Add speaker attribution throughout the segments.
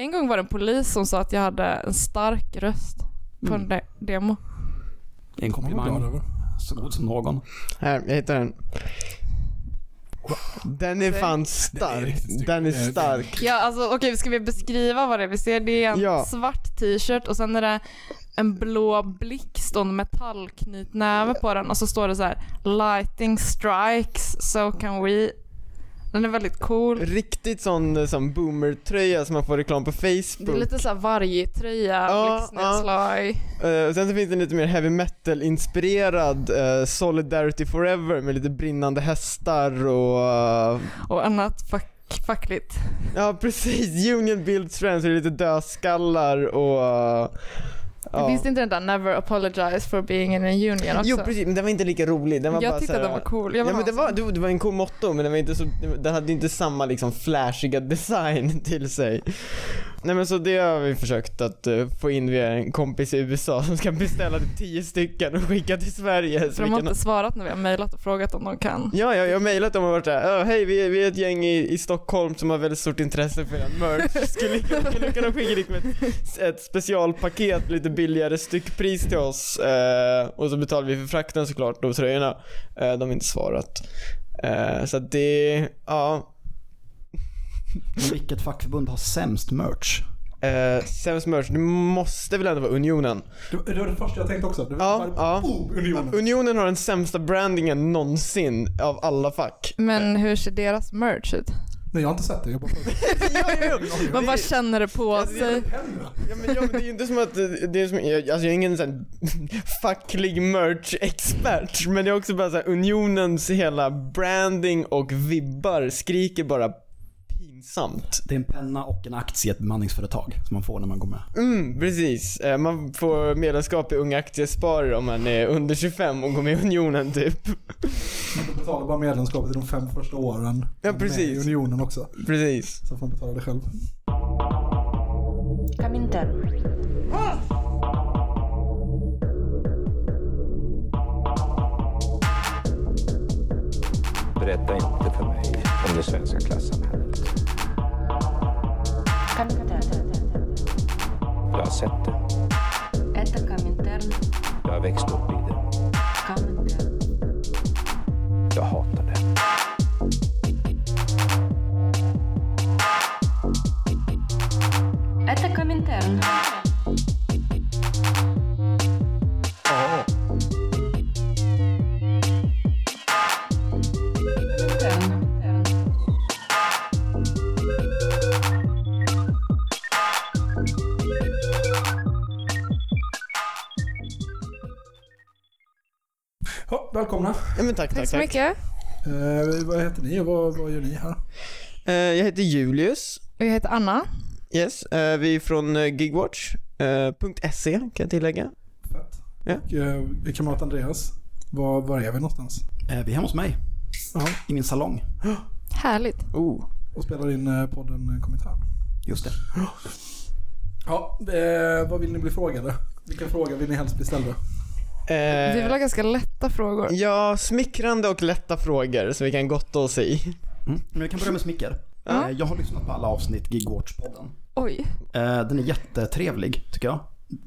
Speaker 1: En gång var det en polis som sa att jag hade en stark röst på
Speaker 2: Mm.
Speaker 1: en de- demo.
Speaker 2: En komplimang. Så god som någon.
Speaker 3: Här, jag hittar den. Den är fan stark. Den är- stark.
Speaker 1: Ja, alltså okej, ska vi beskriva vad det är vi ser? Det är en
Speaker 3: Ja.
Speaker 1: svart t-shirt och sen är det en blå blixt och en metallknytnäve på den och så står det så här “Lighting strikes, so can we”. Den är väldigt cool.
Speaker 3: Riktigt sån som boomer-tröja som man får reklam på
Speaker 1: Det är
Speaker 3: Facebook.
Speaker 1: lite såhär vargtröja,
Speaker 3: Ja,
Speaker 1: blixtnedslag.
Speaker 3: Eh, och sen så finns det en lite mer heavy metal-inspirerad eh, Solidarity Forever med lite brinnande hästar och... eh,
Speaker 1: och annat fack, fackligt.
Speaker 3: ja precis, Union Builds Friends, är lite dödskallar och... ja.
Speaker 1: Finns det inte den där “Never apologize for being in a union” också?
Speaker 3: Jo precis, men den var inte lika rolig. Den var
Speaker 1: jag
Speaker 3: bara
Speaker 1: tyckte att den var cool. Jag
Speaker 3: Ja men det var, det var en cool motto men den var inte så, den hade inte samma liksom flashiga design till sig. Nej men så det har vi försökt att eh, få in via en kompis i USA som ska beställa till tio stycken och skicka till Sverige. Så
Speaker 1: de har inte svarat när vi har mejlat och frågat om de kan.
Speaker 3: Ja, ja, jag har mejlat dem och varit såhär, "Ja, hej vi är, vi är ett gäng i, i Stockholm som har väldigt stort intresse för er merch. Skulle ni kunna skicka liksom ett, ett specialpaket, lite billigare styckpris till oss? Eh, och så betalar vi för frakten såklart och tröjorna. Eh, de har inte svarat. Så att det, ja.
Speaker 2: Vilket fackförbund har sämst merch?
Speaker 3: Eh, sämst merch, det måste väl ändå vara Unionen?
Speaker 4: Det, det var det första jag tänkte också. Det var
Speaker 3: Ja,
Speaker 4: bara,
Speaker 3: ja.
Speaker 4: Oh, unionen.
Speaker 3: Unionen har den sämsta brandingen någonsin av alla fack.
Speaker 1: Men hur ser deras merch ut?
Speaker 4: Nej, jag har inte sett det. Jag bara
Speaker 3: jo, jo.
Speaker 1: Man bara känner det på
Speaker 3: Alltså, det-
Speaker 1: sig.
Speaker 3: Ja, men, ja, men det är ju inte som att, det är som, jag, alltså jag är ingen sån facklig merch-expert, men det är också bara så här, unionens hela branding och vibbar skriker bara pinsamt.
Speaker 2: Det är en penna och en aktie i ett bemanningsföretag som man får när man går med.
Speaker 3: Mm, precis. Eh, Man får medlemskap i Unga Aktiesparare om man är under 25 och går med i unionen typ.
Speaker 4: Man betalar bara medlemskapet i de fem första åren.
Speaker 3: Ja, precis.
Speaker 4: Med i unionen också.
Speaker 3: Precis.
Speaker 4: Så får man betala det själv.
Speaker 5: Comintern.
Speaker 6: Berätta inte för mig om det svenska klassamhället.
Speaker 5: Comintern.
Speaker 6: Jag har sett det.
Speaker 5: Это Коминтерн.
Speaker 6: Jag har växt upp i det.
Speaker 5: Коминтерн.
Speaker 6: Jag hatar det.
Speaker 5: Это Коминтерн. Коминтерн.
Speaker 3: Tack, tack,
Speaker 1: så
Speaker 3: tack.
Speaker 1: mycket.
Speaker 4: Eh, vad heter ni och vad, vad gör ni här?
Speaker 3: Eh, Jag heter Julius.
Speaker 1: Och jag heter Anna.
Speaker 3: Yes, eh, vi är från eh, Gigwatch. eh, kan jag tillägga.
Speaker 4: Fett.
Speaker 3: Ja.
Speaker 4: Och eh, kamrat Andreas, var, var är vi någonstans?
Speaker 2: Eh, vi är hemma hos mig.
Speaker 4: Ja,
Speaker 2: I min salong.
Speaker 1: Härligt.
Speaker 3: Oh.
Speaker 4: och spelar in eh, podden eh, Kommentar.
Speaker 2: Just det.
Speaker 4: Ja, eh, vad vill ni bli frågade? Vilken fråga vill ni helst bli ställda?
Speaker 3: Eh,
Speaker 1: Vi vill ha ganska lätta frågor.
Speaker 3: Ja, smickrande och lätta frågor så vi kan gotta oss i.
Speaker 2: Mm. Men vi kan börja med smicker.
Speaker 1: Ja.
Speaker 2: Eh, jag har lyssnat på alla avsnitt Gigwatch-podden.
Speaker 1: Oj.
Speaker 2: Eh, den är jättetrevlig, tycker jag.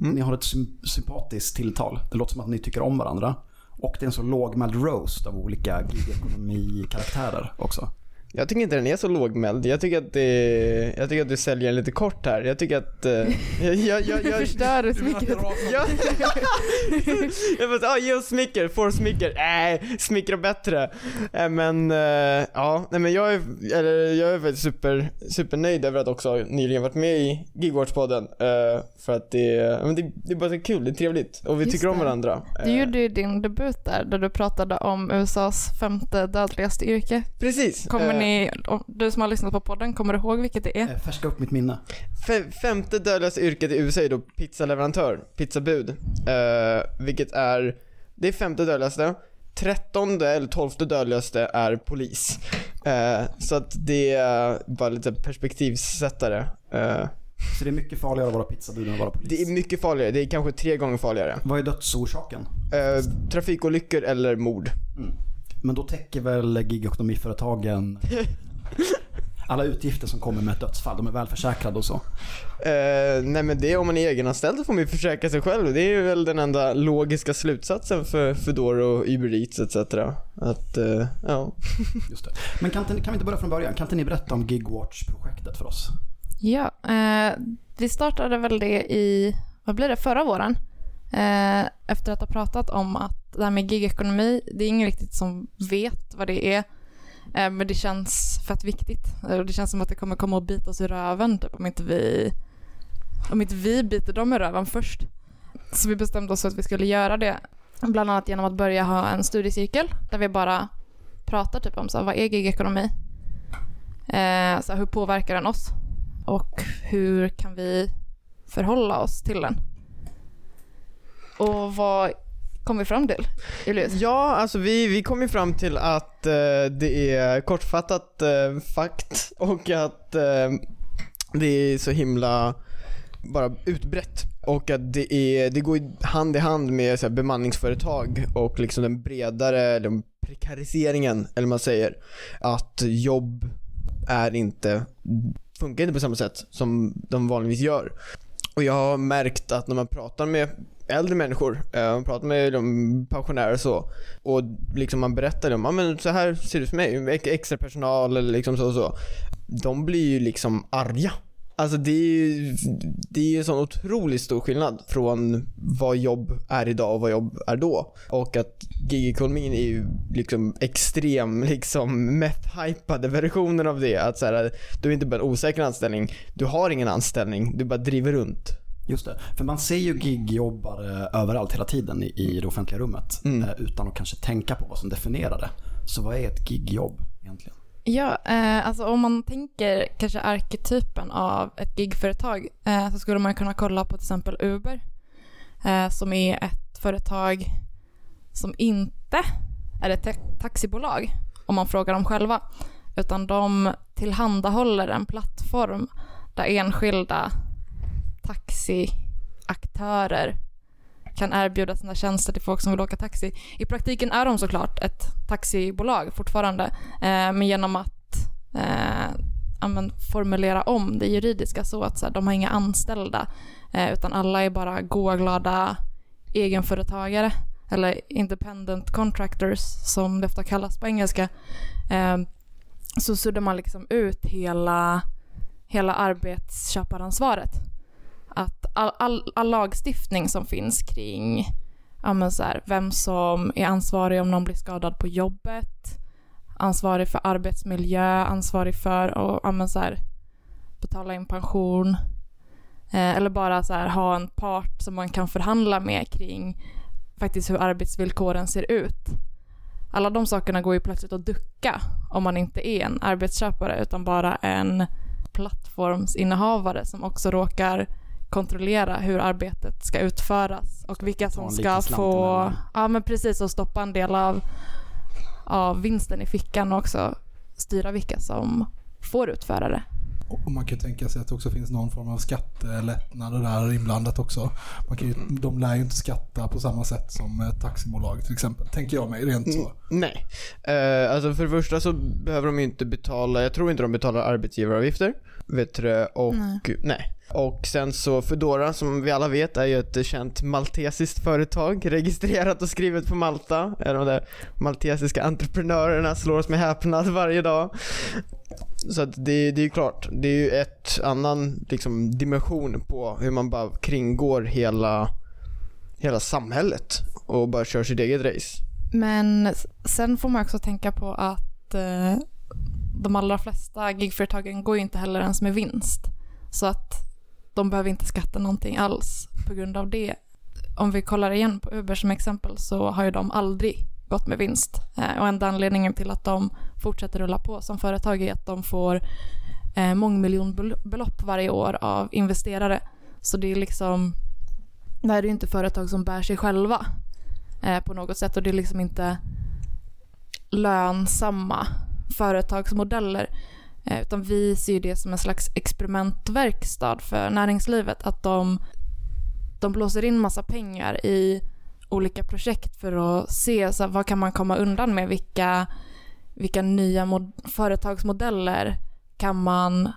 Speaker 3: Mm.
Speaker 2: Ni har ett sym- sympatiskt tilltal. Det låter som att ni tycker om varandra. Och det är en så lågmäld roast av olika gigekonomi-karaktärer också.
Speaker 3: Jag tycker inte den är så lågmäld. Jag tycker att, det, jag tycker att du säljer den lite kort här. Jag tycker att... eh, jag, jag, jag,
Speaker 1: Du
Speaker 3: jag,
Speaker 1: förstör smickret.
Speaker 3: Ja. jag bara, ah, ge oss smicker, får smicker. Nej, smickra bättre. Eh, men, eh, ja, nej men jag är, eller, jag är faktiskt super, supernöjd över att också nyligen varit med i Gigwatch-podden. eh, för att det, men det, det är bara så kul, det är trevligt. Och vi
Speaker 1: Just
Speaker 3: tycker om
Speaker 1: det.
Speaker 3: varandra.
Speaker 1: Du gjorde ju din debut där, där du pratade om USAs femte dödligaste yrke.
Speaker 3: Precis.
Speaker 1: Kommer ni, du som har lyssnat på podden, kommer du ihåg vilket det är?
Speaker 2: Eh, färska upp mitt minne.
Speaker 3: Fe- femte dödligaste yrket i USA är då pizzaleverantör, pizzabud. Eh, vilket är, det är femte dödligaste. Trettonde eller tolfte dödligaste är polis. Eh, så att det är bara lite perspektivsättare. Eh,
Speaker 2: Så det är mycket farligare att vara pizzabud än att vara polis.
Speaker 3: det är mycket farligare, det är kanske tre gånger farligare.
Speaker 2: Vad är dödsorsaken?
Speaker 3: Eh, trafikolyckor eller mord.
Speaker 2: Men då täcker väl gigekonomiföretagen alla utgifter som kommer med ett dödsfall, de är välförsäkrade och så.
Speaker 3: Eh, nej men det är om man är egenanställd så får man ju försäkra sig själv. Det är ju väl den enda logiska slutsatsen för Foodora och Uber Eats etc. Att, eh, ja.
Speaker 2: Just det. Men kan, inte, kan vi inte börja från början? Kan inte ni berätta om Gigwatch-projektet för oss?
Speaker 1: Ja, eh, vi startade väl det i, vad blir det, förra våren. Eh, efter att ha pratat om att det här med gigekonomi, det är ingen riktigt som vet vad det är. Eh, men det känns fett viktigt. Eh, det känns som att det kommer komma och bita oss i röven typ, om, inte vi, om inte vi biter dem i röven först. Så vi bestämde oss för att vi skulle göra det. Bland annat genom att börja ha en studiecirkel där vi bara pratar typ om så här, vad är gigekonomi? Eh, så här, hur påverkar den oss? Och hur kan vi förhålla oss till den? Och vad kom vi fram till, Julius?
Speaker 3: Ja, alltså vi, vi kom ju fram till att eh, det är kortfattat eh, fakt och att eh, det är så himla bara utbrett och att det, är, det går hand i hand med så här, bemanningsföretag och liksom den bredare den prekariseringen, eller vad man säger, att jobb är inte, funkar inte på samma sätt som de vanligtvis gör. Och jag har märkt att när man pratar med äldre människor, eh, man pratar med de pensionärer och så och liksom man berättar dem, ja men så här ser det ut för mig, extra personal eller liksom så och så. De blir ju liksom arga. Alltså det är ju det är ju sån otroligt stor skillnad från vad jobb är idag och vad jobb är då. Och att gigekonomin är ju liksom extrem, liksom meth-hypade versionen av det. Att så här, du är inte bara en osäker anställning, du har ingen anställning, du bara driver runt.
Speaker 2: Just det. För man ser ju gigjobbare överallt hela tiden i, det offentliga rummet.
Speaker 3: Mm.
Speaker 2: Eh, utan att kanske tänka på vad som definierar det. Så vad är ett gigjobb egentligen?
Speaker 1: Ja, eh, alltså om man tänker kanske arketypen av ett gigföretag eh, så skulle man kunna kolla på till exempel Uber eh, som är ett företag som inte är ett ta- taxibolag om man frågar dem själva utan de tillhandahåller en plattform där enskilda taxiaktörer kan erbjuda sina tjänster till folk som vill åka taxi. I praktiken är de såklart ett taxibolag fortfarande, eh, men genom att eh, formulera om det juridiska så att så här, de har inga anställda, eh, utan alla är bara goa, glada egenföretagare, eller independent contractors som det ofta kallas på engelska, eh, så suddar man liksom ut hela, hela arbetsköparansvaret att all, all, all lagstiftning som finns kring ja, men så här, vem som är ansvarig om någon blir skadad på jobbet, ansvarig för arbetsmiljö, ansvarig för att ja, men så här, betala in pension eh, eller bara så här, ha en part som man kan förhandla med kring faktiskt hur arbetsvillkoren ser ut. Alla de sakerna går ju plötsligt att ducka om man inte är en arbetsköpare utan bara en plattformsinnehavare som också råkar kontrollera hur arbetet ska utföras och vilka som ska få, ja men precis och stoppa en del av, av vinsten i fickan och också styra vilka som får utföra det.
Speaker 4: Och man kan ju tänka sig att det också finns någon form av skattelättnader där inblandat också. Man kan ju, de lär ju inte skatta på samma sätt som ett taxibolag till exempel. Tänker jag mig rent så.
Speaker 3: Nej. Eh, alltså för det första så behöver de ju inte betala, jag tror inte de betalar arbetsgivaravgifter. Vet du? Och,
Speaker 1: Nej.
Speaker 3: nej. Och sen så Foodora som vi alla vet är ju ett känt maltesiskt företag registrerat och skrivet på Malta. De där maltesiska entreprenörerna slår oss med häpnad varje dag. Så att det, det är ju klart, det är ju ett annan liksom, dimension på hur man bara kringgår hela, hela samhället och bara kör sitt eget race.
Speaker 1: Men sen får man också tänka på att eh, de allra flesta gigföretagen går ju inte heller ens med vinst. Så att de behöver inte skatta någonting alls på grund av det. Om vi kollar igen på Uber som exempel så har ju de aldrig gått med vinst. Eh, och enda anledningen till att de fortsätter rulla på som företag är att de får eh, mångmiljonbelopp varje år av investerare. Så det är liksom, det här är ju inte företag som bär sig själva eh, på något sätt och det är liksom inte lönsamma företagsmodeller. Eh, utan vi ser det som en slags experimentverkstad för näringslivet att de, de blåser in massa pengar i olika projekt för att se så här, vad kan man komma undan med? Vilka, vilka nya mod- företagsmodeller kan man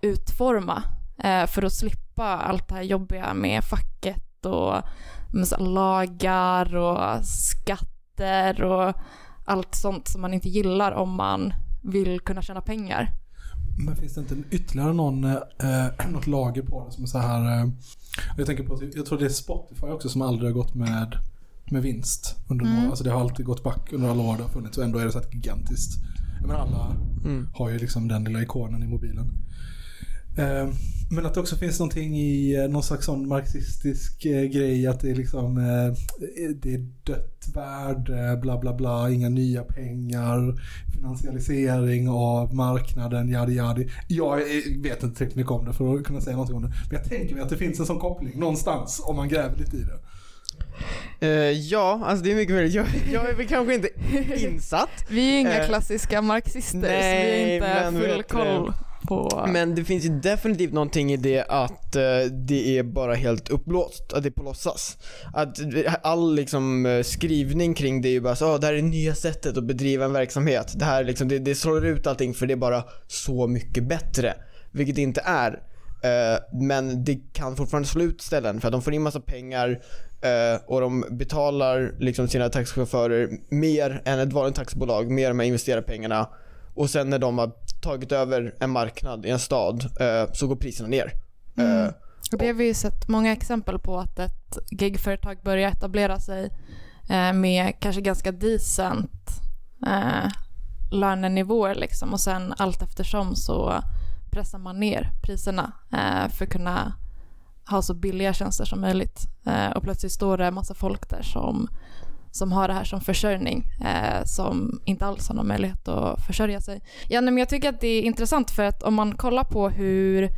Speaker 1: utforma eh, för att slippa allt det här jobbiga med facket och med så här lagar och skatter och allt sånt som man inte gillar om man vill kunna tjäna pengar.
Speaker 4: Men finns det inte en- ytterligare någon, eh, något lager på det som är så här... Eh, jag tänker på, jag tror det är Spotify också som aldrig har gått med, med vinst. Under
Speaker 1: Mm.
Speaker 4: några, alltså det har alltid gått back under alla år det har funnits och ändå är det så här gigantiskt. Jag menar alla
Speaker 3: Mm.
Speaker 4: har ju liksom den lilla ikonen i mobilen. Eh, Men att det också finns någonting i eh, någon slags sån marxistisk eh, grej att det är liksom eh, det är dött värde, bla bla bla, inga nya pengar, finansialisering av marknaden, jadi jadi. Jag eh, vet inte tillräckligt mycket om det för att kunna säga någonting om det. Men jag tänker mig att det finns en sån koppling någonstans om man gräver lite i det.
Speaker 3: Eh, ja, alltså det är mycket möjligt. Jag, jag är väl kanske inte insatt.
Speaker 1: Vi är inga klassiska marxister så vi
Speaker 3: nej,
Speaker 1: har inte full koll på...
Speaker 3: Men det finns ju definitivt någonting i det att eh, det är bara helt uppblåst, att det är på låtsas. Att all liksom eh, skrivning kring det är ju bara så, oh, det här är det nya sättet att bedriva en verksamhet. Det här liksom, det, det slår ut allting för det är bara så mycket bättre. Vilket det inte är. Eh, men det kan fortfarande slå ut ställen för att de får in massa pengar och de betalar liksom sina taxichaufförer mer än ett vanligt taxibolag, mer än att investera pengarna. Och sen när de har tagit över en marknad i en stad eh, så går priserna ner.
Speaker 1: Mm.
Speaker 3: Eh,
Speaker 1: Och det har vi ju sett många exempel på att ett gigföretag börjar etablera sig eh, med kanske ganska decent eh, lönenivåer liksom och sen allt eftersom så pressar man ner priserna eh, för att kunna ha så billiga tjänster som möjligt. Eh, och plötsligt står det en massa folk där som, som har det här som försörjning eh, som inte alls har någon möjlighet att försörja sig. Ja, men jag tycker att det är intressant för att om man kollar på hur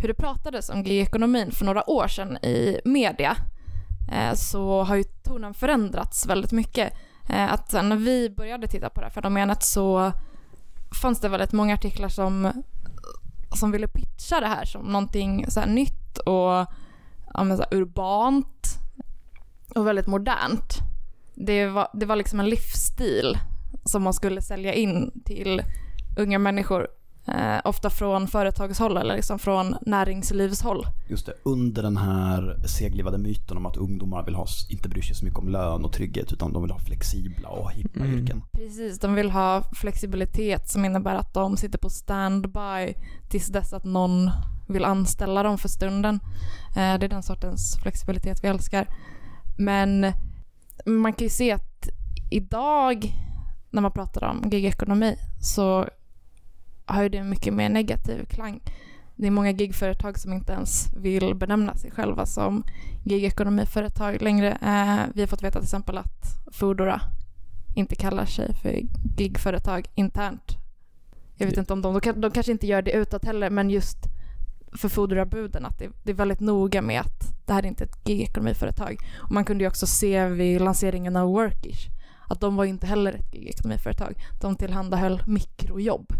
Speaker 1: hur det pratades om gig-ekonomin för några år sedan i media eh, så har ju tonen förändrats väldigt mycket. Eh, att sen när vi började titta på det här fenomenet så fanns det väldigt många artiklar som, som ville pitcha det här som någonting så här nytt och ja, men så här urbant och väldigt modernt. Det var, det var liksom en livsstil som man skulle sälja in till unga människor Eh, ofta från företagshåll eller liksom från näringslivshåll.
Speaker 2: Just det, under den här seglivade myten om att ungdomar vill ha, inte bryr sig så mycket om lön och trygghet utan de vill ha flexibla och hippa
Speaker 3: Mm.
Speaker 2: yrken.
Speaker 1: Precis, de vill ha flexibilitet som innebär att de sitter på standby tills dess att någon vill anställa dem för stunden. Eh, det är den sortens flexibilitet vi älskar. Men man kan ju se att idag när man pratar om gigekonomi så har ju det mycket mer negativ klang. Det är många gigföretag som inte ens vill benämna sig själva som gigekonomiföretag längre. Eh, vi har fått veta till exempel att Foodora inte kallar sig för gigföretag internt. Jag vet inte om de, de, de kanske inte gör det utåt heller, men just för Foodora-buden att det, det är väldigt noga med att det här är inte ett gigekonomiföretag. Och man kunde ju också se vid lanseringen av Workish att de var inte heller ett gigekonomiföretag. De tillhandahöll mikrojobb.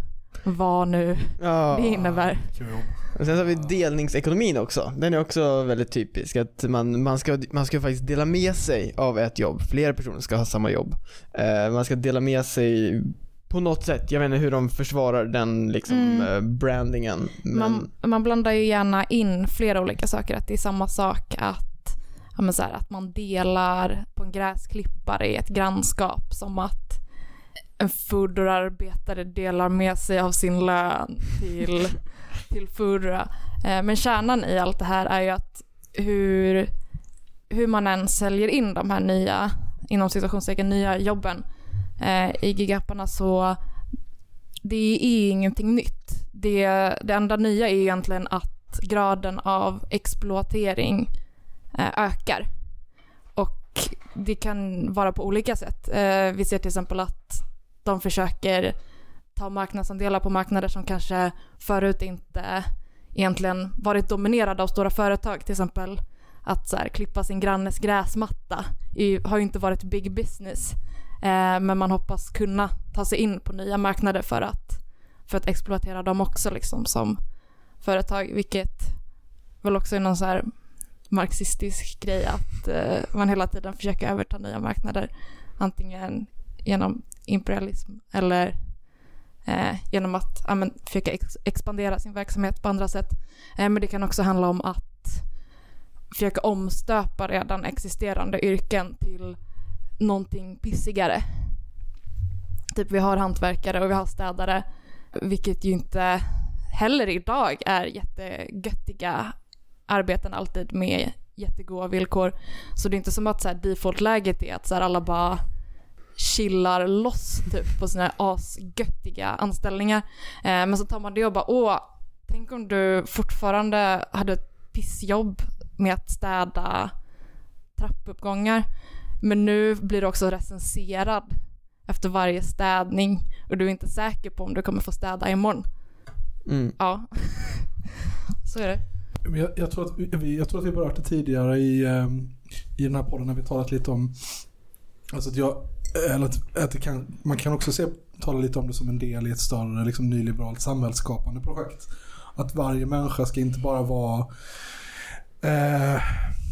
Speaker 1: Vad nu
Speaker 3: ja.
Speaker 1: det innebär.
Speaker 3: Och sen så har vi delningsekonomin också. Den är också väldigt typisk. Att man, man, ska, man ska faktiskt dela med sig av ett jobb. Flera personer ska ha samma jobb. Eh, man ska dela med sig på något sätt. Jag vet inte hur de försvarar den liksom
Speaker 1: Mm.
Speaker 3: eh, brandingen. Men,
Speaker 1: Man, man blandar ju gärna in flera olika saker. Att det är samma sak att, ja här, att man delar på en gräsklippare i ett grannskap. Som att en Foodora-arbetare delar med sig av sin lön till, till Foodora. Eh, Men kärnan i allt det här är ju att hur, hur man än säljer in de här nya, inom situationstecken nya jobben Eh, i gigapparna så det är ingenting nytt. Det, det enda nya är egentligen att graden av exploatering eh, ökar. Och det kan vara på olika sätt. Eh, vi ser till exempel att de försöker ta marknadsandelar på marknader som kanske förut inte egentligen varit dominerade av stora företag. Till exempel att så här, klippa sin grannes gräsmatta har ju inte varit big business. Eh, men man hoppas kunna ta sig in på nya marknader för att, för att exploatera dem också liksom som företag. Vilket väl också är någon så här marxistisk grej att eh, man hela tiden försöker överta nya marknader. Antingen genom imperialism eller eh, genom att ja, men, försöka ex expandera sin verksamhet på andra sätt. Eh, men det kan också handla om att försöka omstöpa redan existerande yrken till någonting pissigare. Typ vi har hantverkare och vi har städare, vilket ju inte heller idag är jättegöttiga arbeten alltid med jättegoda villkor. Så det är inte som att så här, default-läget är att så här, alla bara chillar loss typ på sina asgöttiga anställningar. Eh, men så tar man det och bara åh, tänk om du fortfarande hade ett pissjobb med att städa trappuppgångar. Men nu blir du också recenserad efter varje städning och du är inte säker på om du kommer få städa imorgon.
Speaker 3: Mm.
Speaker 1: Ja, så är det.
Speaker 4: Jag, jag, tror att vi, jag tror att vi berört det tidigare i, ehm, i den här podden när vi talat lite om alltså att jag, eller att, att det kan, man kan också se, tala lite om det som en del i ett större liksom, nyliberalt samhällsskapande projekt. Att varje människa ska inte bara vara eh,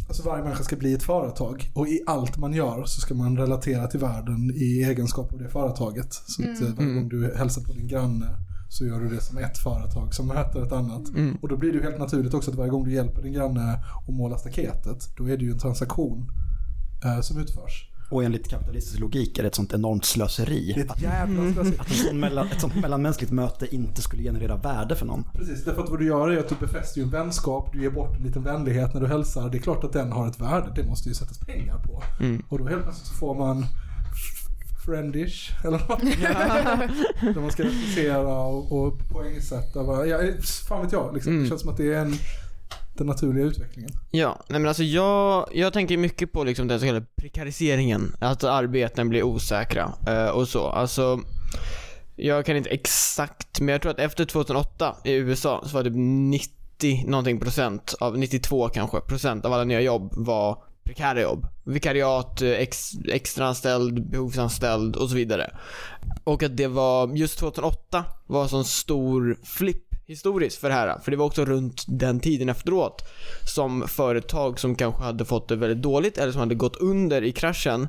Speaker 4: Alltså varje människa ska bli ett företag och i allt man gör så ska man relatera till världen i egenskap av det företaget. Så att eh, varje gång du hälsar på din granne så gör du det som ett företag som möter ett annat.
Speaker 3: Mm.
Speaker 4: Och då blir det helt naturligt också att varje gång du hjälper din granne att måla staketet, då är det ju en transaktion eh, som utförs.
Speaker 2: Och enligt kapitalistisk logik är det ett sånt enormt slöseri.
Speaker 4: Det är ett
Speaker 2: Att,
Speaker 4: jävla slöseri.
Speaker 2: att en sån mellan, ett sånt mellanmänskligt möte inte skulle generera värde för någon.
Speaker 4: Precis, därför att vad du gör är att du befäster ju en vänskap, du ger bort en liten vänlighet när du hälsar. Det är klart att den har ett värde, det måste ju sättas pengar på.
Speaker 3: Mm.
Speaker 4: Och då helt plötsligt så får man friendish, eller vad? Där man ska recensera och, och poängsätta. Ja, fan vet jag, liksom.
Speaker 3: Mm.
Speaker 4: det känns som att det är en, den naturliga utvecklingen.
Speaker 3: Ja, nej men alltså jag, jag tänker mycket på liksom den så kallade prekariseringen. Att arbeten blir osäkra eh, och så. Alltså, jag kan inte exakt, men jag tror att efter 2008 i USA så var typ det 90 någonting procent av, 92 kanske, procent av alla nya jobb var prekära jobb. Vikariat, eh, ex, extraanställd, behovsanställd och så vidare. Och att det var, just 2008 var en sån stor flipp historiskt för det här. För det var också runt den tiden efteråt som företag som kanske hade fått det väldigt dåligt eller som hade gått under i kraschen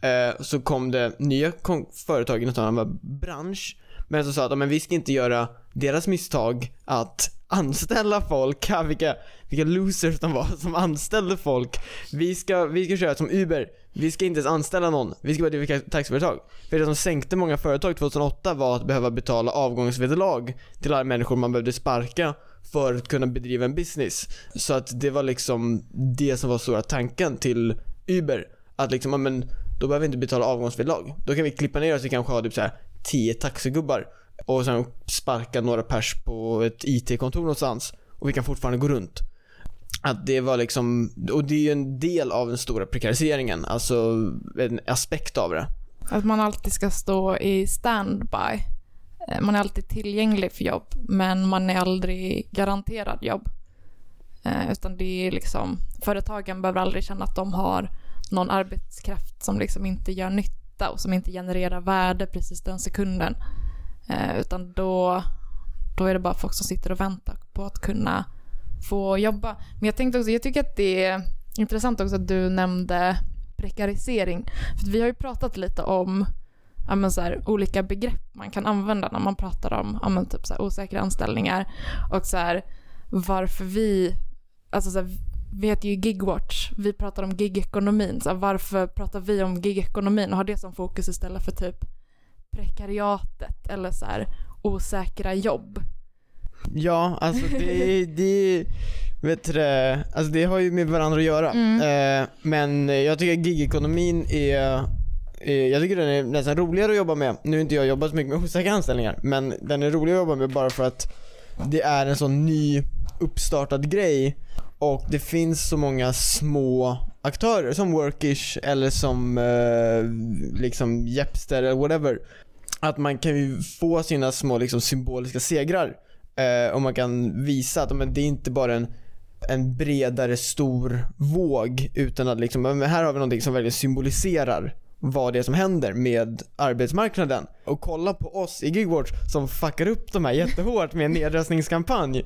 Speaker 3: eh, så kom det nya kon- företag i någon annan bransch men som sa att men vi ska inte göra deras misstag att anställa folk, vilka, vilka losers de var som anställde folk. Vi ska, vi ska köra som Uber, vi ska inte ens anställa någon, vi ska bara driva taxiföretag. För det som sänkte många företag 2008 var att behöva betala avgångsvederlag till alla människor man behövde sparka för att kunna bedriva en business. Så att det var liksom det som var stora tanken till Uber. Att liksom, ja, men då behöver vi inte betala avgångsvederlag. Då kan vi klippa ner oss och kanske ha typ så här 10 taxigubbar och sen sparka några pers på ett IT-kontor någonstans och vi kan fortfarande gå runt. Att det var liksom, och det är ju en del av den stora prekariseringen, alltså en aspekt av det.
Speaker 1: Att man alltid ska stå i standby. Eh, man är alltid tillgänglig för jobb, men man är aldrig garanterad jobb. Eh, utan det är liksom, företagen behöver aldrig känna att de har någon arbetskraft som liksom inte gör nytta och som inte genererar värde precis den sekunden. Eh, utan då, då är det bara folk som sitter och väntar på att kunna få jobba. Men jag tänkte också, jag tycker att det är intressant också att du nämnde prekarisering. För vi har ju pratat lite om ja, men så här, olika begrepp man kan använda när man pratar om ja, men typ så här, osäkra anställningar. Och så här, varför vi, alltså så här, vi heter ju Gigwatch, vi pratar om gigekonomin. Så här, varför pratar vi om gigekonomin och har det som fokus istället för typ prekariatet eller så här, osäkra jobb?
Speaker 3: Ja, alltså det, det vet du alltså det har ju med varandra att göra.
Speaker 1: Mm.
Speaker 3: Eh, men jag tycker gigekonomin är jag tycker den är nästan roligare att jobba med. Nu har inte jag jobbat så mycket med osäkra anställningar, men den är roligare att jobba med bara för att det är en sån ny uppstartad grej och det finns så många små aktörer som Workish eller som eh, liksom Jepster eller whatever. Att man kan ju få sina små liksom symboliska segrar eh, och man kan visa att men, det är inte bara en en bredare stor våg utan att liksom, men här har vi någonting som verkligen symboliserar vad det är som händer med arbetsmarknaden. Och kolla på oss i Gigwatch som fuckar upp de här jättehårt med en nedröstningskampanj.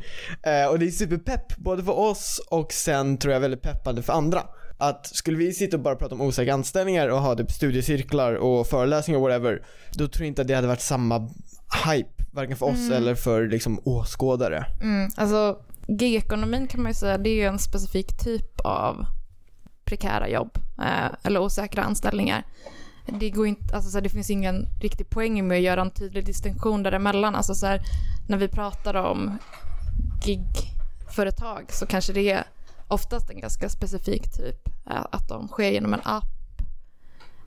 Speaker 3: Eh, och det är superpepp både för oss och sen tror jag väldigt peppande för andra. Att skulle vi sitta och bara prata om osäkra anställningar och ha typ studiecirklar och föreläsningar och whatever, då tror jag inte att det hade varit samma hype varken för oss
Speaker 1: Mm.
Speaker 3: eller för liksom åskådare.
Speaker 1: Mm, alltså gigekonomin kan man ju säga, det är ju en specifik typ av prekära jobb eh, eller osäkra anställningar. Det, går inte, alltså, så här, det finns ingen riktig poäng med att göra en tydlig distinktion däremellan. Alltså, så här, när vi pratar om gigföretag så kanske det är oftast en ganska specifik typ. eh, Att de sker genom en app,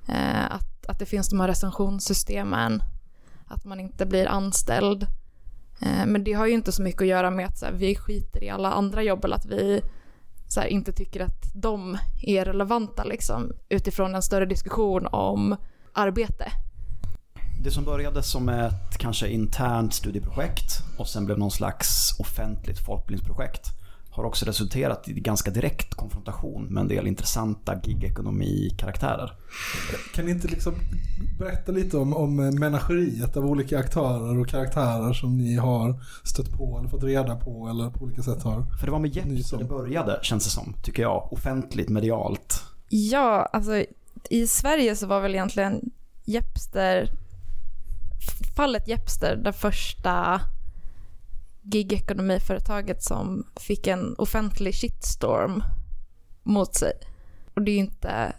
Speaker 1: eh, att, att det finns de här recensionssystemen, att man inte blir anställd. Eh, men det har ju inte så mycket att göra med att så här, vi skiter i alla andra jobb eller att vi så här, inte tycker att de är relevanta liksom, utifrån en större diskussion om arbete.
Speaker 2: Det som började som ett kanske internt studieprojekt och sen blev någon slags offentligt folkbildningsprojekt har också resulterat i ganska direkt konfrontation med en del intressanta gigekonomi-karaktärer.
Speaker 4: Kan ni inte liksom berätta lite om, om menageriet av olika aktörer och karaktärer som ni har stött på eller fått reda på eller på olika sätt har?
Speaker 2: För det var med Jeps
Speaker 4: som.
Speaker 2: det började, känns det som, tycker jag. Offentligt, medialt.
Speaker 1: Ja, alltså i Sverige så var väl egentligen Jepster, fallet Jepster det första gigekonomiföretaget som fick en offentlig shitstorm mot sig. Och det är ju inte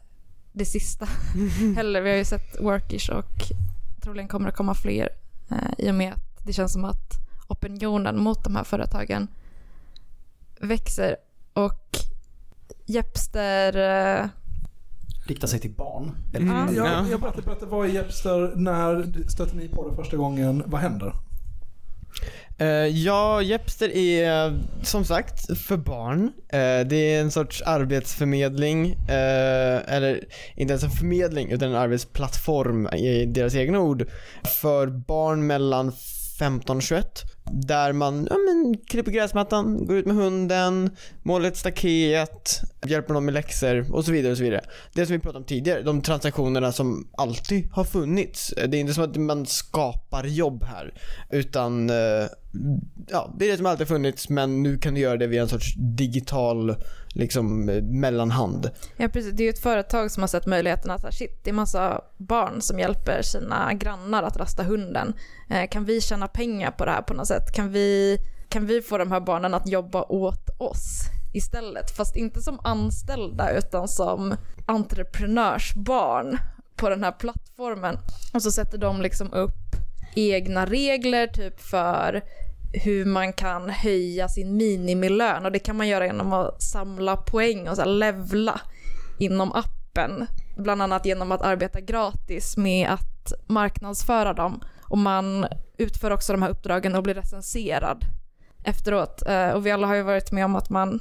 Speaker 1: det sista heller. Vi har ju sett Workish och troligen kommer det komma fler eh, i och med att det känns som att opinionen mot de här företagen växer. Och Jepster eh,
Speaker 2: Riktar sig till barn.
Speaker 1: Mm.
Speaker 4: Ja,
Speaker 3: Ja.
Speaker 4: jag berättar, berättar, vad är Jepster? När stötte ni på det första gången? Vad händer?
Speaker 3: Eh, ja, Jepster är som sagt för barn. Eh, det är en sorts arbetsförmedling, eh, eller inte ens en förmedling utan en arbetsplattform i deras egna ord, för barn mellan 15 och 21. Där man ja, men, klipper gräsmattan, går ut med hunden, målar ett staket, hjälper dem med läxor och så vidare. och så vidare. Det som vi pratade om tidigare, de transaktionerna som alltid har funnits. Det är inte som att man skapar jobb här. Utan eh, ja, det är det som alltid funnits men nu kan du göra det via en sorts digital liksom, mellanhand.
Speaker 1: Ja precis, det är ju ett företag som har sett möjligheten att här, shit, det är massa barn som hjälper sina grannar att rasta hunden. Eh, kan vi tjäna pengar på det här på något sätt? Kan vi, kan vi få de här barnen att jobba åt oss istället? Fast inte som anställda utan som entreprenörsbarn på den här plattformen. Och så sätter de liksom upp egna regler typ för hur man kan höja sin minimilön och det kan man göra genom att samla poäng och så levla inom appen. Bland annat genom att arbeta gratis med att marknadsföra dem. Och man utför också de här uppdragen och blir recenserad efteråt. Eh, och vi alla har ju varit med om att man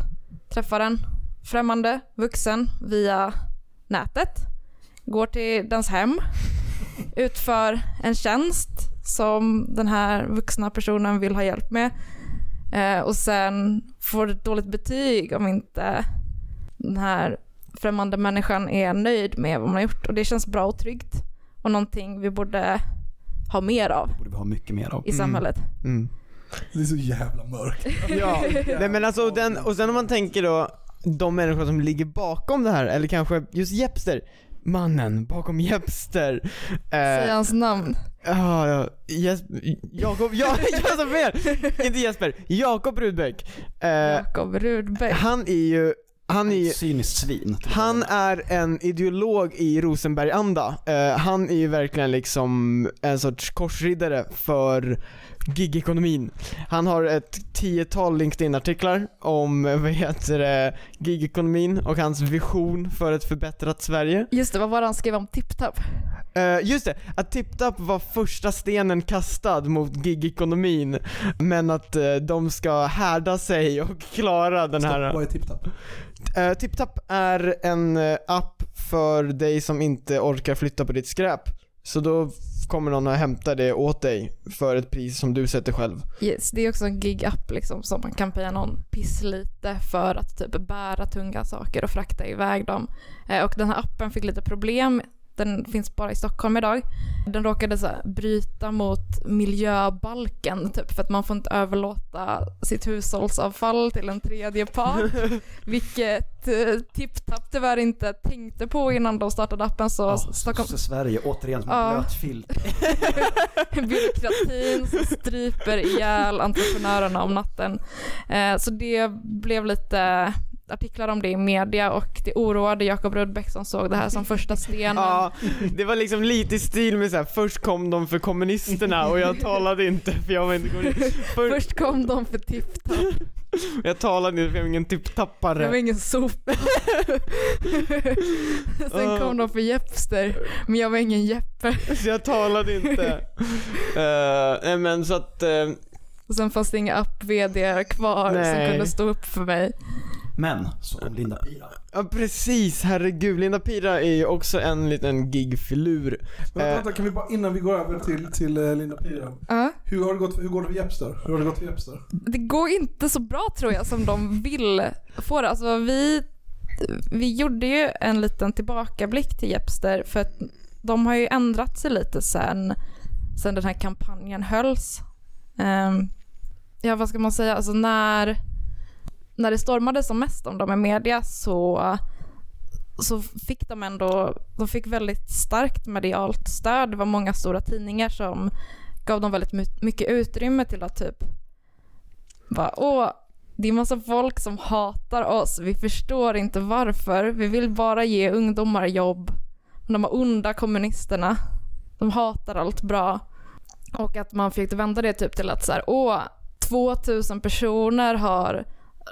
Speaker 1: träffar en främmande vuxen via nätet, går till dens hem, utför en tjänst som den här vuxna personen vill ha hjälp med eh, och sen får ett dåligt betyg om inte den här främmande människan är nöjd med vad man har gjort och det känns bra och tryggt och någonting vi borde ha mer av
Speaker 2: borde vi ha mycket mer av.
Speaker 1: i samhället.
Speaker 3: Mm.
Speaker 4: Det är så jävla mörkt.
Speaker 3: Ja, nej, men alltså den, och sen om man tänker då de människor som ligger bakom det här, eller kanske just Jepster, mannen bakom Jepster.
Speaker 1: Säg
Speaker 3: Eh,
Speaker 1: hans namn.
Speaker 3: Ja, ja, Jesper, Jakob, ja, jag sa fel! Inte Jesper, Jakob Rudbeck. Eh,
Speaker 1: Jakob Rudbeck.
Speaker 3: han är ju, han är
Speaker 2: cyniskt svin.
Speaker 3: han är en ideolog i Rosenberg-anda. Eh, han är ju verkligen liksom en sorts korsriddare för gigekonomin. Han har ett tiotal LinkedIn-artiklar om, vad heter det, gigekonomin och hans vision för ett förbättrat Sverige.
Speaker 1: Just det, vad var det han skrev om TipTap?
Speaker 3: Eh, just det, att TipTap var första stenen kastad mot gigekonomin men att eh, de ska härda sig och klara den
Speaker 4: Stopp,
Speaker 3: här...
Speaker 4: vad är TipTap?
Speaker 3: Uh, TipTap är en eh, app för dig som inte orkar flytta på ditt skräp. Så då kommer någon att hämta det åt dig för ett pris som du sätter själv.
Speaker 1: Yes, det är också en gig-app liksom, som man kan paya någon piss lite för att typ bära tunga saker och frakta iväg dem. Eh, och den här appen fick lite problem den finns bara i Stockholm idag. Den råkade så här, bryta mot miljöbalken typ för att man får inte överlåta sitt hushållsavfall till en tredje part. vilket eh, TipTap tyvärr inte tänkte på innan de startade appen så
Speaker 2: Ja,
Speaker 1: Stockholm,
Speaker 2: så Sverige återigen som en
Speaker 1: Ja.
Speaker 2: blöt filt.
Speaker 1: byråkratin som stryper ihjäl entreprenörerna om natten. Eh, så det blev lite artiklar om det i media och det oroade Jakob Rudbeck som såg det här som första stenen.
Speaker 3: Ja, det var liksom lite i stil med så här. först kom de för kommunisterna och jag talade inte för jag var inte kommunist. För,
Speaker 1: Först kom de för TipTap,
Speaker 3: jag talade inte för jag var ingen
Speaker 1: det var
Speaker 3: tipptappare.
Speaker 1: ingen sopa. Sen
Speaker 3: Ja.
Speaker 1: kom de för Jepster, men jag var ingen Jeppe.
Speaker 3: Så jag talade inte. Eh, nej men så att, eh,
Speaker 1: Och sen fanns det inga app-vd kvar som
Speaker 3: Nej.
Speaker 1: kunde stå upp för mig.
Speaker 2: Men så kom Linda Pira.
Speaker 3: ja precis, herregud. Linda Pira är ju också en liten gigfilur.
Speaker 4: Men
Speaker 3: Eh.
Speaker 4: vänta, kan vi bara innan vi går över till, till eh, Linda Pira.
Speaker 1: Ja.
Speaker 4: Hur, har det gått, hur går det för Jepster? Hur har det gått för Jepster?
Speaker 1: Det går inte så bra tror jag som de vill få det. Alltså vi, vi gjorde ju en liten tillbakablick till Jepster för att de har ju ändrat sig lite sen, sen den här kampanjen hölls. Ehm, ja vad ska man säga, alltså när, när det stormade som mest om dem i media så, så fick de ändå, de fick väldigt starkt medialt stöd. Det var många stora tidningar som gav dem väldigt mycket utrymme till att typ bara, åh, det är massa folk som hatar oss. Vi förstår inte varför. Vi vill bara ge ungdomar jobb. De här onda kommunisterna. De hatar allt bra. Och att man fick vända det typ till att så här, åh, 2000 personer har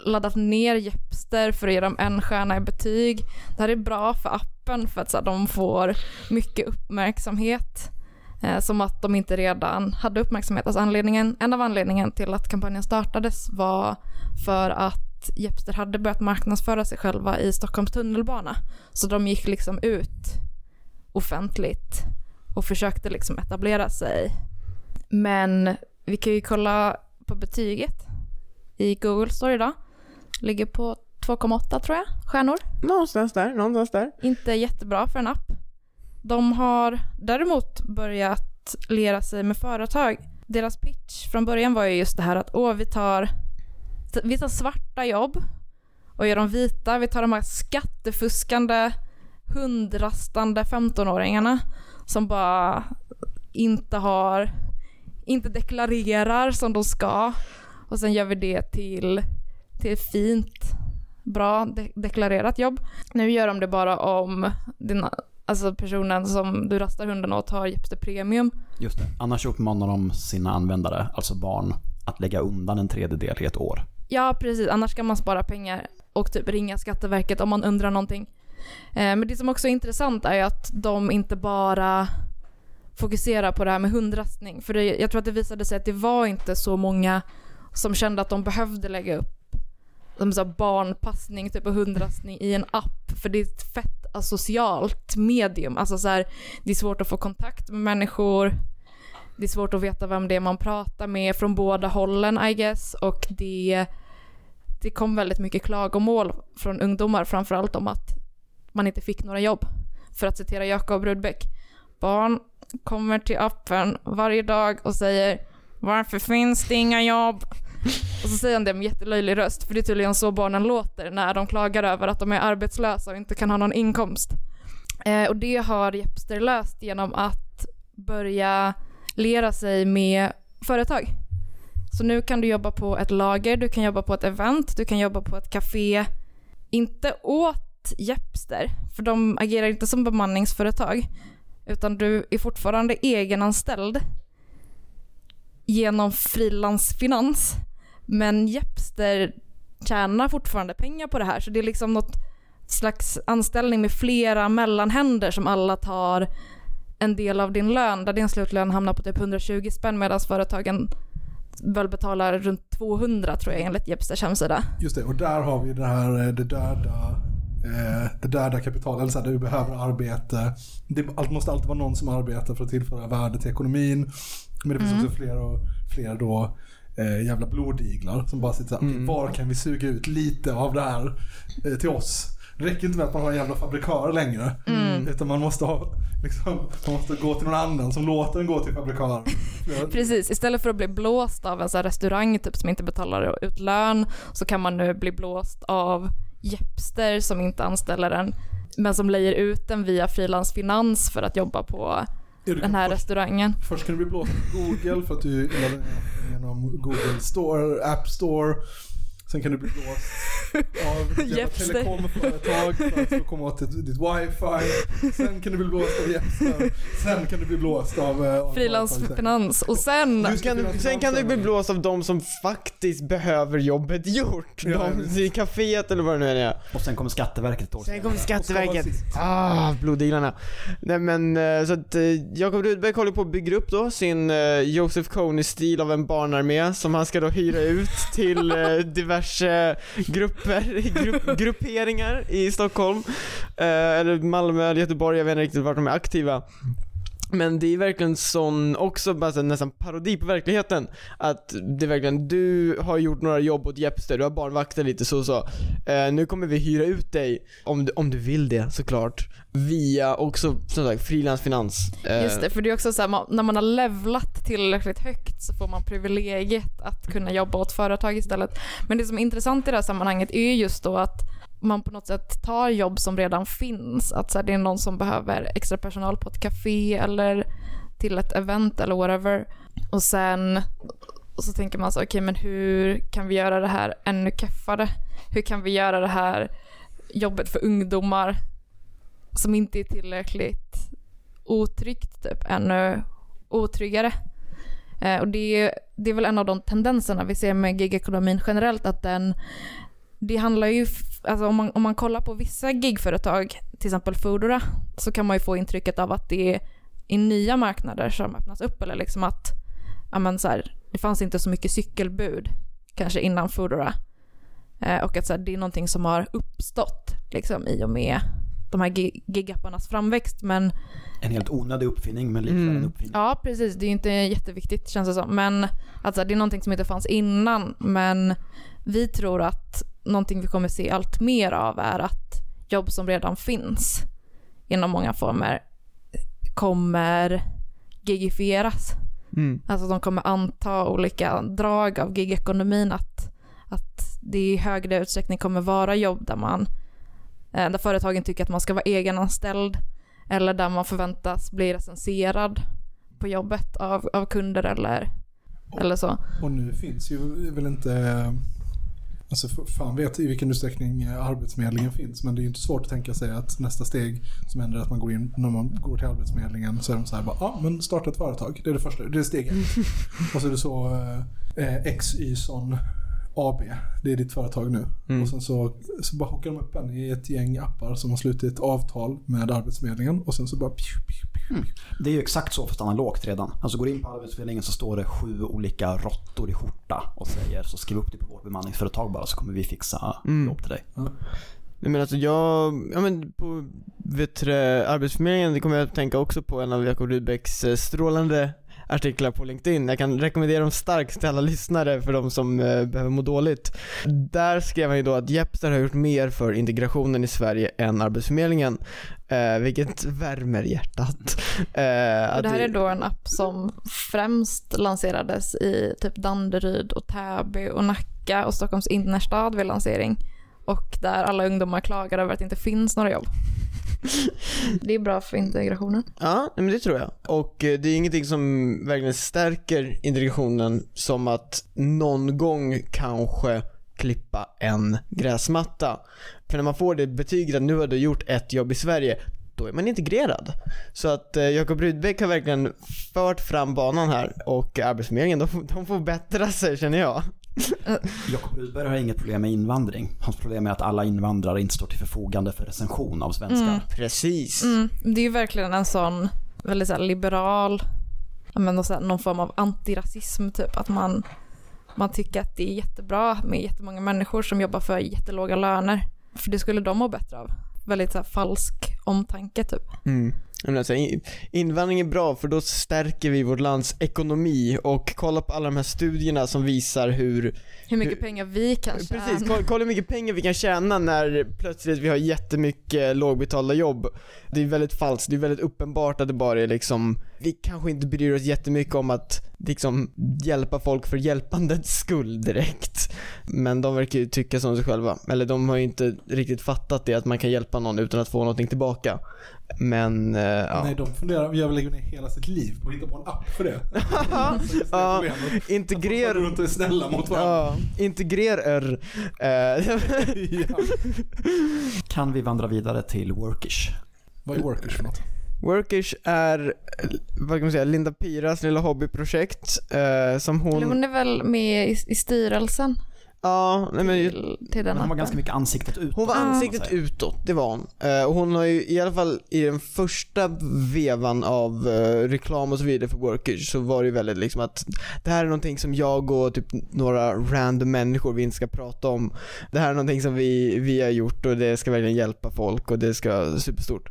Speaker 1: laddat ner Jepster för att ge dem en stjärna i betyg. Det här är bra för appen för att så här, de får mycket uppmärksamhet. Eh, som att de inte redan hade uppmärksamhet. Alltså anledningen, en av anledningarna till att kampanjen startades var för att Jepster hade börjat marknadsföra sig själva i Stockholms tunnelbana. Så de gick liksom ut offentligt och försökte liksom etablera sig. Men vi kan ju kolla på betyget i Google Store idag. Ligger på 2,8 tror jag, stjärnor.
Speaker 3: Någonstans där, någonstans där.
Speaker 1: Inte jättebra för en app. De har däremot börjat lera sig med företag. Deras pitch från början var ju just det här att åh, vi tar, vi tar svarta jobb och gör dem vita. Vi tar de här skattefuskande, hundrastande 15-åringarna som bara inte har, inte deklarerar som de ska. Och sen gör vi det till, till ett fint, bra de- deklarerat jobb. Nu gör de det bara om dina, alltså personen som du rastar hunden åt har Jepster Premium.
Speaker 2: Just det. Annars uppmanar de sina användare, alltså barn, att lägga undan en tredjedel i ett år.
Speaker 1: Ja, precis. Annars kan man spara pengar och typ ringa Skatteverket om man undrar någonting. Eh, men det som också är intressant är att de inte bara fokuserar på det här med hundrastning. För det, jag tror att det visade sig att det var inte så många som kände att de behövde lägga upp som så barnpassning typ och hundrastning i en app. För det är ett fett asocialt medium. Alltså så här, det är svårt att få kontakt med människor. Det är svårt att veta vem det är man pratar med från båda hållen I guess. Och det, det kom väldigt mycket klagomål från ungdomar framförallt om att man inte fick några jobb. För att citera Jakob Rudbeck. Barn kommer till appen varje dag och säger varför finns det inga jobb? Och så säger han det med jättelöjlig röst för det är tydligen så barnen låter när de klagar över att de är arbetslösa och inte kan ha någon inkomst. Eh, och det har Jepster löst genom att börja lera sig med företag. Så nu kan du jobba på ett lager, du kan jobba på ett event, du kan jobba på ett café. Inte åt Jepster, för de agerar inte som bemanningsföretag. Utan du är fortfarande egenanställd genom frilansfinans. Men Jepster tjänar fortfarande pengar på det här. Så det är liksom något slags anställning med flera mellanhänder som alla tar en del av din lön. Där din slutlön hamnar på typ 120 spänn medan företagen väl betalar runt 200 tror jag enligt Jepsters hemsida.
Speaker 4: Just det, och där har vi det här eh, det döda, eh, det döda kapitalet, eller så här, där vi behöver arbete. Det måste alltid vara någon som arbetar för att tillföra värde till ekonomin. Men det finns också fler och fler då eh, jävla blodiglar som bara sitter såhär, okej, var kan vi suga ut lite av det här eh, till oss? Det räcker inte med att man har en jävla fabrikar längre.
Speaker 1: Mm.
Speaker 4: Utan man måste ha, liksom, man måste gå till någon annan som låter en gå till fabrikar.
Speaker 1: Precis, istället för att bli blåst av en så restaurang typ, som inte betalar ut lön så kan man nu bli blåst av Jepster som inte anställer en men som lejer ut den via frilansfinans för att jobba på
Speaker 4: Ja,
Speaker 1: den här
Speaker 4: först,
Speaker 1: restaurangen.
Speaker 4: först kan du bli blåst av Google för att du ner genom Google Store, App Store. Sen kan du bli blåst av
Speaker 1: Jepster.
Speaker 4: telekomföretag för att få komma åt ditt, ditt wifi. Sen kan du bli blåst av Jepster. Sen kan du bli blåst av... eh, av
Speaker 1: Frilansfinans och sen
Speaker 4: det,
Speaker 3: Kan, sen kan du bli blåst av de som faktiskt behöver jobbet gjort.
Speaker 4: Ja,
Speaker 3: de i kaféet eller vad det nu är.
Speaker 2: Och sen kommer Skatteverket ett år
Speaker 3: Sen kommer Skatteverket. Ah, bloddealarna. Nej men eh, så att eh, Jakob Rudberg håller på att bygga upp då sin Joseph Kony-stil av en barnarmé som han ska då hyra ut till eh, diverse eh, grupper, grupp, grupperingar i Stockholm. Eh, eller Malmö eller Göteborg, jag vet inte riktigt vart de är aktiva. Men det är verkligen sån, också bara så nästan parodi på verkligheten. Att det är verkligen, du har gjort några jobb åt Jepster, du har barnvaktat lite så och så. Eh, nu kommer vi hyra ut dig, om du, om du vill det såklart. Via också som sagt frilansfinans. Eh,
Speaker 1: Just det, för det är också så här, när man har levlat tillräckligt högt så får man privilegiet att kunna jobba åt företag istället. Men det som är intressant i det här sammanhanget är just då att man på något sätt tar jobb som redan finns. Att så här, det är någon som behöver extra personal på ett café eller till ett event eller whatever. Och sen och så tänker man så, okej men hur kan vi göra det här ännu keffare? Hur kan vi göra det här jobbet för ungdomar som inte är tillräckligt otryggt typ, ännu otryggare. Eh, och det är, det är väl en av de tendenserna vi ser med gigekonomin generellt att den det handlar ju, alltså om man, om man kollar på vissa gigföretag, till exempel Foodora, så kan man ju få intrycket av att det är i nya marknader som öppnas upp eller liksom att, ja men så här, det fanns inte så mycket cykelbud kanske innan Foodora. Eh, och att så här, det är någonting som har uppstått liksom i och med de här gi- gigapparnas framväxt men
Speaker 2: En helt onödig uppfinning men likväl
Speaker 3: Mm.
Speaker 2: en uppfinning.
Speaker 1: Ja, precis. Det är ju inte jätteviktigt känns det som. Men alltså, det är någonting som inte fanns innan. Men vi tror att någonting vi kommer se allt mer av är att jobb som redan finns inom många former kommer gigifieras.
Speaker 3: Mm.
Speaker 1: Alltså de kommer anta olika drag av gigekonomin. Att, att det i högre utsträckning kommer vara jobb där man eh, där företagen tycker att man ska vara egenanställd eller där man förväntas bli recenserad på jobbet av, av kunder eller, eller så.
Speaker 4: Och nu finns ju väl inte, alltså fan vet i vilken utsträckning eh, Arbetsförmedlingen finns. Men det är ju inte svårt att tänka sig att nästa steg som händer är att man går in, när man går till Arbetsförmedlingen så är de så här bara, ja ah, men starta ett företag. Det är det första, det är steg ett. Och så är det så, eh, eh, XYson AB, det är ditt företag nu.
Speaker 3: Mm.
Speaker 4: Och sen så, så bara hockar de upp en i ett gäng appar som har slutit avtal med Arbetsförmedlingen. Och sen så bara pju, pju, pju.
Speaker 2: Det är ju exakt så fast analogt redan. Alltså går in på Arbetsförmedlingen så står det sju olika råttor i skjorta och säger så skriv upp dig på vårt bemanningsföretag bara så kommer vi fixa
Speaker 3: Mm.
Speaker 2: jobb till dig.
Speaker 3: Nej men alltså jag, ja men på vet du, det, Arbetsförmedlingen, det kommer jag att tänka också på en av Jakob Rydbecks eh, strålande artiklar på LinkedIn. Jag kan rekommendera dem starkt till alla lyssnare för de som eh, behöver må dåligt. Där skrev han ju då att Jepster har gjort mer för integrationen i Sverige än Arbetsförmedlingen. Eh, vilket värmer hjärtat. Eh,
Speaker 1: Och det här är då en app som främst lanserades i typ Danderyd och Täby och Nacka och Stockholms innerstad vid lansering. Och där alla ungdomar klagar över att det inte finns några jobb. Det är bra för integrationen.
Speaker 3: Ja, men det tror jag. Och eh, det är ingenting som verkligen stärker integrationen som att någon gång kanske klippa en gräsmatta. För när man får det betyget att nu har du gjort ett jobb i Sverige, då är man integrerad. Så att eh, Jakob Rudbeck har verkligen fört fram banan här och Arbetsförmedlingen, de, de får bättra sig känner jag.
Speaker 2: Jakob Rydberg har inget problem med invandring. Hans problem är att alla invandrare inte står till förfogande för recension av svenskar.
Speaker 1: Mm.
Speaker 3: Precis.
Speaker 1: Mm, det är ju verkligen en sån väldigt så här liberal, men så här, någon form av antirasism typ. Att man, man tycker att det är jättebra med jättemånga människor som jobbar för jättelåga löner. För det skulle de må bättre av. Väldigt så här, falsk omtanke typ.
Speaker 3: Mm. Jag menar, så här, invandring är bra för då stärker vi vårt lands ekonomi och kolla på alla de här studierna som visar hur
Speaker 1: Hur mycket
Speaker 3: Hur-
Speaker 1: pengar vi kan tjäna.
Speaker 3: Precis, kolla, kolla hur mycket pengar vi kan tjäna när plötsligt vi har jättemycket lågbetalda jobb. Det är väldigt falskt, det är väldigt uppenbart att det bara är liksom, vi kanske inte bryr oss jättemycket om att liksom hjälpa folk för hjälpandets skull direkt. Men de verkar ju tycka som sig själva. Eller de har ju inte riktigt fattat det att man kan hjälpa någon utan att få någonting tillbaka. Men, eh, ja.
Speaker 4: Nej, de funderar, jag vill lägga ner hela sitt liv på att hitta på en app för det.
Speaker 3: Ja,
Speaker 4: Integrer... Runt och snälla mot varandra.
Speaker 3: Ja, integrerer. Eh.
Speaker 2: Kan vi vandra vidare till Workish?
Speaker 4: Vad är workers för något?
Speaker 3: Workish är, vad kan man säga, Linda Piras lilla hobbyprojekt eh, som hon...
Speaker 1: Hon är väl med i, i styrelsen
Speaker 3: Ja, nej men
Speaker 1: till, till den
Speaker 2: Men hon var ganska mycket ansiktet ut.
Speaker 3: hon var
Speaker 1: Ah.
Speaker 3: ansiktet utåt, det var hon. Eh, och hon har ju i alla fall i den första vevan av eh, reklam och så vidare för Workish så var det ju väldigt liksom att det här är någonting som jag och typ några random människor vi inte ska prata om. Det här är någonting som vi, vi har gjort och det ska verkligen hjälpa folk och det ska vara superstort.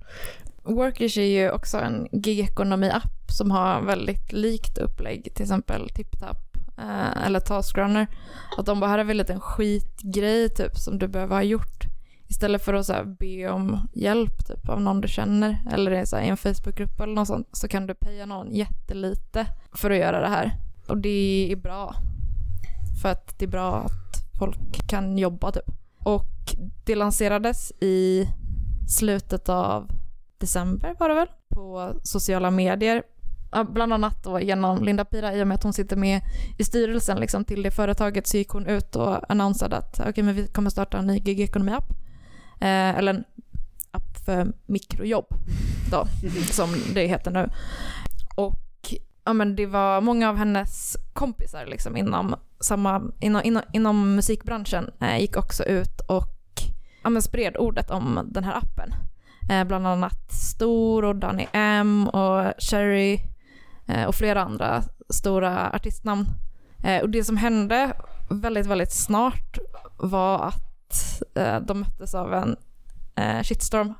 Speaker 1: Workish är ju också en gig-ekonomi-app som har väldigt likt upplägg, till exempel TipTap eh, eller Taskrunner. Att de bara, här är väl en liten skitgrej typ som du behöver ha gjort. Istället för att så här, be om hjälp typ, av någon du känner eller i så här, i en Facebookgrupp eller något sånt så kan du paya någon jättelite för att göra det här. Och det är bra. För att det är bra att folk kan jobba typ. Och det lanserades i slutet av december var det väl, på sociala medier. Bland annat då genom Linda Pira i och med att hon sitter med i styrelsen liksom, till det företaget så gick hon ut och annonsade att okay, men vi kommer starta en ny gig-ekonomi-app. Eh, eller en app för mikrojobb då, som det heter nu. Och ja, men det var många av hennes kompisar liksom, inom, samma, inom, inom, inom musikbranschen eh, gick också ut och ja, men spred ordet om den här appen. Eh, bland annat Stor och Danny M och Cherry Eh, och flera andra stora artistnamn. Eh, och det som hände väldigt, väldigt snart var att eh, de möttes av en shitstorm.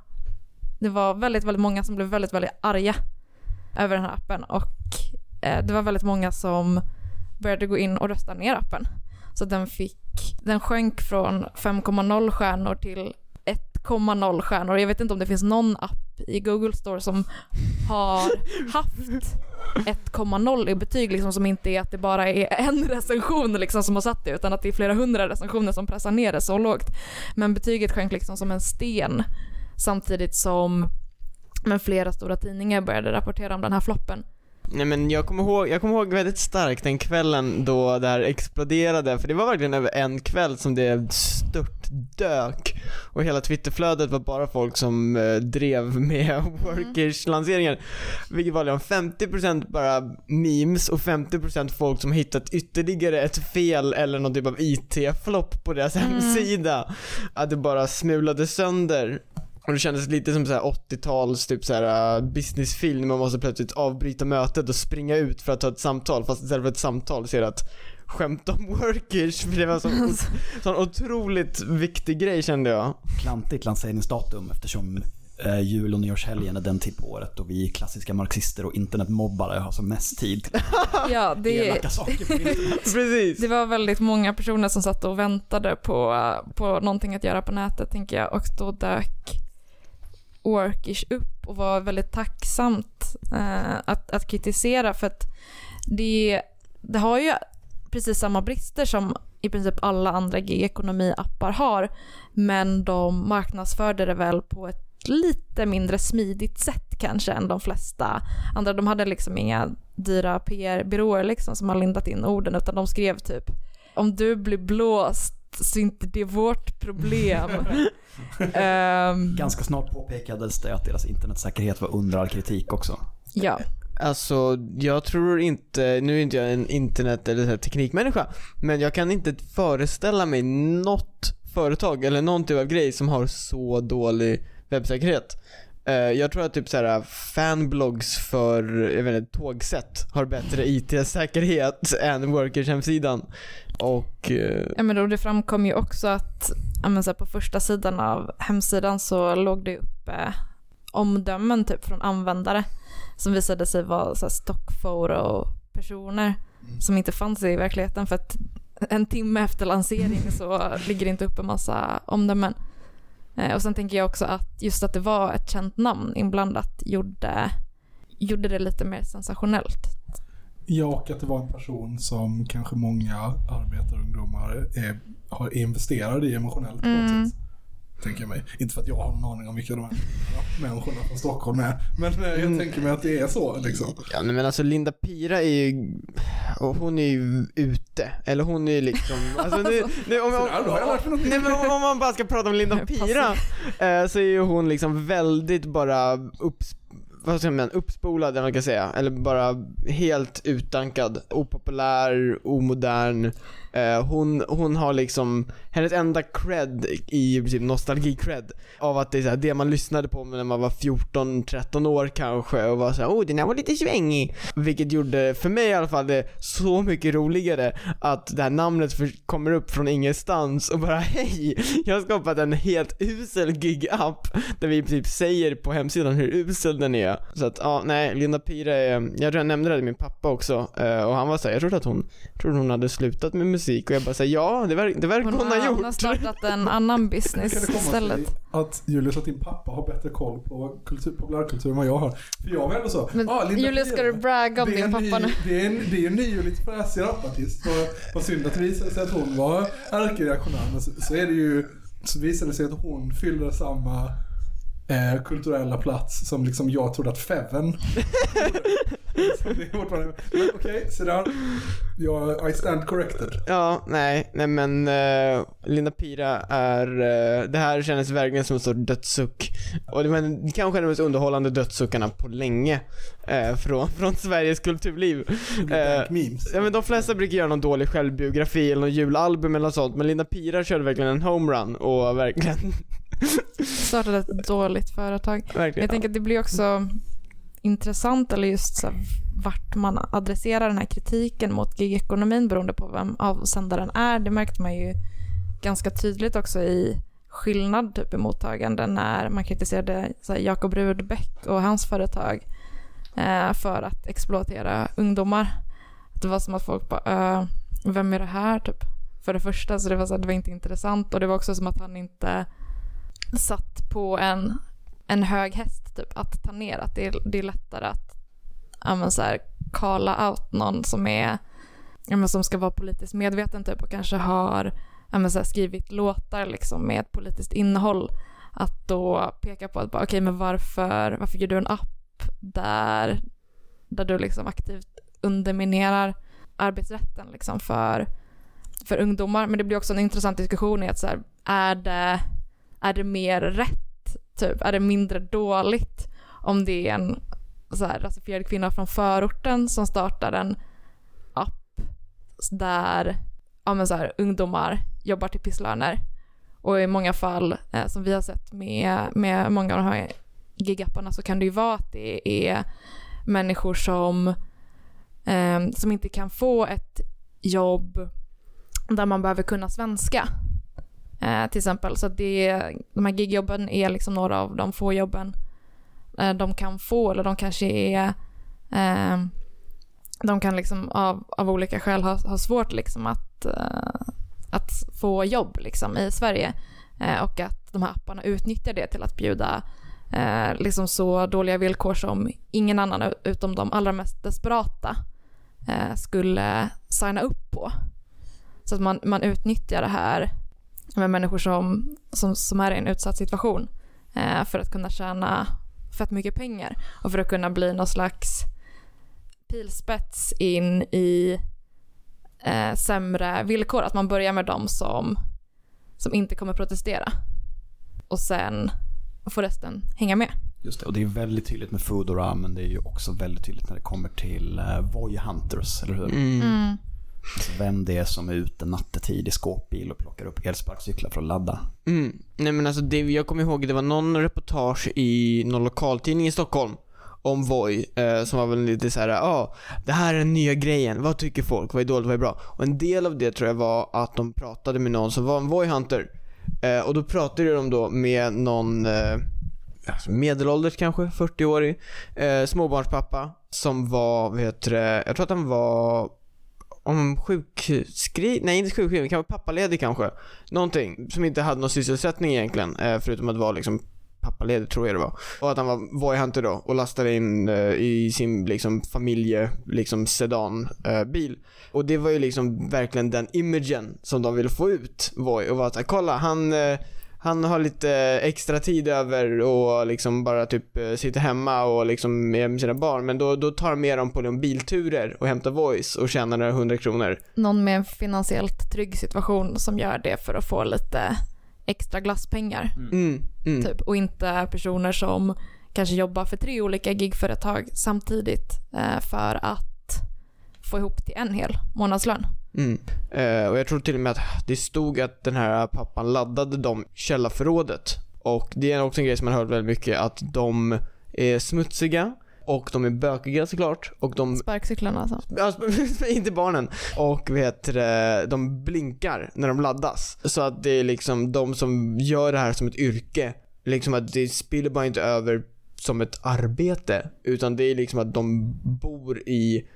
Speaker 1: Det var väldigt, väldigt många som blev väldigt, väldigt arga över den här appen och det var väldigt många som började gå in och rösta ner appen. Så den fick, den sjönk från 5,0 stjärnor till 1,0 stjärnor. Jag vet inte om det finns någon app i Google Store som har haft 1,0 i betyg liksom som inte är att det bara är en recension liksom som har satt det utan att det är flera hundra recensioner som pressar ner det så lågt. Men betyget sjönk liksom som en sten samtidigt som men flera stora tidningar började rapportera om den här floppen.
Speaker 3: Nej men jag kommer, ihåg, jag kommer ihåg väldigt starkt den kvällen då det här exploderade, för det var verkligen över en kväll som det stört dök och hela Twitterflödet var bara folk som eh, drev med workers-lanseringar. Vilket var liksom 50% bara memes och 50% folk som hittat ytterligare ett fel eller någon typ av IT-flopp på deras
Speaker 1: Mm.
Speaker 3: hemsida. Att det bara smulade sönder. Och det kändes lite som så här 80-tals typ så här uh, businessfilm, man måste plötsligt avbryta mötet och springa ut för att ta ett samtal fast istället för ett samtal så är det att skämta om workers för det var en sån, sån otroligt viktig grej kände jag.
Speaker 2: Klantigt lanseringsdatum eftersom eh, jul och nyårshelgen är den tid på året då vi klassiska marxister och internetmobbare har som mest tid till
Speaker 1: Ja, det,
Speaker 2: elaka saker på internet.
Speaker 3: Precis.
Speaker 1: det var väldigt många personer som satt och väntade på, på någonting att göra på nätet tänker jag och då dök Workish upp och var väldigt tacksamt eh, att, att kritisera för att det, det har ju precis samma brister som i princip alla andra gig-ekonomi-appar har men de marknadsförde det väl på ett lite mindre smidigt sätt kanske än de flesta andra. De hade liksom inga dyra PR-byråer liksom som har lindat in orden utan de skrev typ om du blir blåst så är inte det vårt problem. Ehm,
Speaker 2: Ganska snart påpekades det att deras internetsäkerhet var under all kritik också.
Speaker 1: ja.
Speaker 3: Alltså, jag tror inte, nu är inte jag en internet eller teknikmänniska, men jag kan inte föreställa mig något företag eller någon typ av grej som har så dålig webbsäkerhet. Eh, Jag tror att typ såhär fanblogs för, jag vet inte, tågsätt har bättre IT-säkerhet än Workers hemsidan. Och, eh,
Speaker 1: Ja, men då det framkom ju också att ja, men så på första sidan av hemsidan så låg det uppe omdömen typ från användare som visade sig vara så här stockphoto-personer som inte fanns i verkligheten för att en timme efter lansering så ligger det inte upp en massa omdömen. Eh, och sen tänker jag också att just att det var ett känt namn inblandat gjorde, gjorde det lite mer sensationellt.
Speaker 4: Ja, och att det var en person som kanske många arbetarungdomar är, har investerade i emotionellt på
Speaker 1: Mm.
Speaker 4: sätt. Tänker jag mig. Inte för att jag har någon aning om vilka de här människorna från Stockholm är. Men eh, jag
Speaker 3: Mm.
Speaker 4: tänker mig att det är så liksom.
Speaker 3: Ja men alltså Linda Pira är ju, och hon är ju ute, eller hon är ju liksom, alltså nu, nu om,
Speaker 4: Så
Speaker 3: om,
Speaker 4: mig något
Speaker 3: Nej men om- om man bara ska prata om Linda Pira eh, så är ju hon liksom väldigt bara upps, vad ska man, uppspolad eller man kan säga, eller bara helt utdankad, opopulär, omodern. Eh, hon, hon har liksom, hennes enda cred i princip nostalgi-cred av att det är så här, det man lyssnade på när man var 14-13 år kanske och var såhär, oh den här var lite svängig. Vilket gjorde, för mig i alla fall, det så mycket roligare att det här namnet för, kommer upp från ingenstans och bara hej, jag har skapat en helt usel gig-app där vi i princip säger på hemsidan hur usel den är. Så att ja, nej, Linda Pira är, eh, jag tror jag nämnde det till min pappa också eh, och han var såhär, jag trodde att hon, jag trodde hon hade slutat med musik och jag bara säger ja, det, verk, det verkar hon,
Speaker 1: Hon
Speaker 3: ha
Speaker 1: har,
Speaker 3: gjort.
Speaker 1: hon har startat en annan business
Speaker 4: det komma
Speaker 1: istället.
Speaker 4: att Julius, att din pappa har bättre koll på kultur, populärkultur än vad jag har? För jag var ändå så,
Speaker 1: Men
Speaker 4: ah, Linda
Speaker 1: Julius, ska du bragga om din pappa nu?
Speaker 4: Det är en, det är en ny och lite fräsig rapartist. Vad- synd att det visade sig att hon var ärkereaktionär. Men så, så är det ju, så visade det sig att hon fyller samma eh, kulturella plats som liksom jag trodde att Feven det är fortfarande- Okej, så där. Jag, I stand corrected.
Speaker 3: Ja, nej, nej men eh, Linda Pira är, eh, det här kändes verkligen som en sorts dödssuck. Och det var kanske den mest underhållande dödssuckarna på länge eh, från, från Sveriges kulturliv.
Speaker 4: Memes.
Speaker 3: Ja men de flesta brukar göra någon dålig självbiografi eller någon julalbum eller något sånt, men Linda Pira körde verkligen en homerun och verkligen,
Speaker 1: Startade ett dåligt företag.
Speaker 3: Verkligen.
Speaker 1: jag tänker att det blir också intressant eller just så här, vart man adresserar den här kritiken mot gigekonomin beroende på vem avsändaren är. Det märkte man ju ganska tydligt också i skillnad typ i mottagande när man kritiserade så här, Jakob Rudbeck och hans företag eh, för att exploatera ungdomar. Det var som att folk bara, äh, vem är det här typ? För det första, så det var, så här, det var inte intressant och det var också som att han inte satt på en, en hög häst typ att ta ner. Att det är, det är lättare att ja, så här, calla out någon som är ja, som ska vara politiskt medveten typ och kanske har ja, så här, skrivit låtar liksom med ett politiskt innehåll. Att då peka på att bara, okay, men varför, varför gör du en app där, där du liksom aktivt underminerar arbetsrätten liksom för, för ungdomar. Men det blir också en intressant diskussion i att så här, är det är det mer rätt? Typ? Är det mindre dåligt om det är en så här, rasifierad kvinna från förorten som startar en app där ja, men så här, ungdomar jobbar till pisslöner? Och i många fall, eh, som vi har sett med, med många av de här gigapparna, så kan det ju vara att det är människor som, eh, som inte kan få ett jobb där man behöver kunna svenska. Eh, till exempel. Så det, de här gigjobben är liksom några av de få jobben eh, de kan få. Eller de kanske är... Eh, de kan liksom av, av olika skäl ha, ha svårt liksom att, eh, att få jobb liksom i Sverige. Eh, och att de här apparna utnyttjar det till att bjuda eh, liksom så dåliga villkor som ingen annan utom de allra mest desperata eh, skulle signa upp på. Så att man, man utnyttjar det här med människor som, som, som är i en utsatt situation eh, för att kunna tjäna fett mycket pengar och för att kunna bli någon slags pilspets in i eh, sämre villkor. Att man börjar med dem som, som inte kommer protestera och sen får resten hänga med.
Speaker 2: Just det, och det är väldigt tydligt med Foodora, men det är ju också väldigt tydligt när det kommer till uh, Voy Hunters, eller hur?
Speaker 3: Mm.
Speaker 2: Alltså vem det är som är ute nattetid i skåpbil och plockar upp elsparkcyklar för att ladda.
Speaker 3: Mm. Nej men alltså det, jag kommer ihåg, det var någon reportage i någon lokaltidning i Stockholm om Voi, eh, som var väl lite såhär, ja, ah, det här är den nya grejen, vad tycker folk, vad är dåligt, vad är bra? Och en del av det tror jag var att de pratade med någon som var en Voi Hunter. Eh, och då pratade de då med någon, eh, alltså medelålders kanske, 40-årig, eh, småbarnspappa som var, vad heter det, jag tror att han var om sjukskriv, nej inte sjukskriven, kan vara pappaledig kanske. Någonting som inte hade någon sysselsättning egentligen, eh, förutom att vara liksom pappaledig tror jag det var. Och att han var voyhunter då och lastade in eh, i sin liksom familje, liksom sedan eh, bil. Och det var ju liksom verkligen den imagen som de ville få ut, Voi. Och var att kolla han eh, han har lite extra tid över och liksom bara typ eh, sitter hemma och liksom är med sina barn. Men då, då tar de med dem på liksom bilturer och hämtar voice och tjänar några hundra kronor.
Speaker 1: Någon med en finansiellt trygg situation som gör det för att få lite extra glasspengar.
Speaker 3: Mm, mm.
Speaker 1: Typ. Och inte personer som kanske jobbar för tre olika gigföretag samtidigt eh, för att få ihop till en hel månadslön.
Speaker 3: Mm. Eh, och jag tror till och med att det stod att den här pappan laddade dem i källarförrådet. Och det är också en grej som man hört väldigt mycket, att de är smutsiga och de är bökiga såklart. Och de
Speaker 1: Sparkcyklarna alltså.
Speaker 3: Alltså, inte barnen. Och vet de blinkar när de laddas. Så att det är liksom de som gör det här som ett yrke. Liksom att det spiller bara inte över som ett arbete. Utan det är liksom att de bor i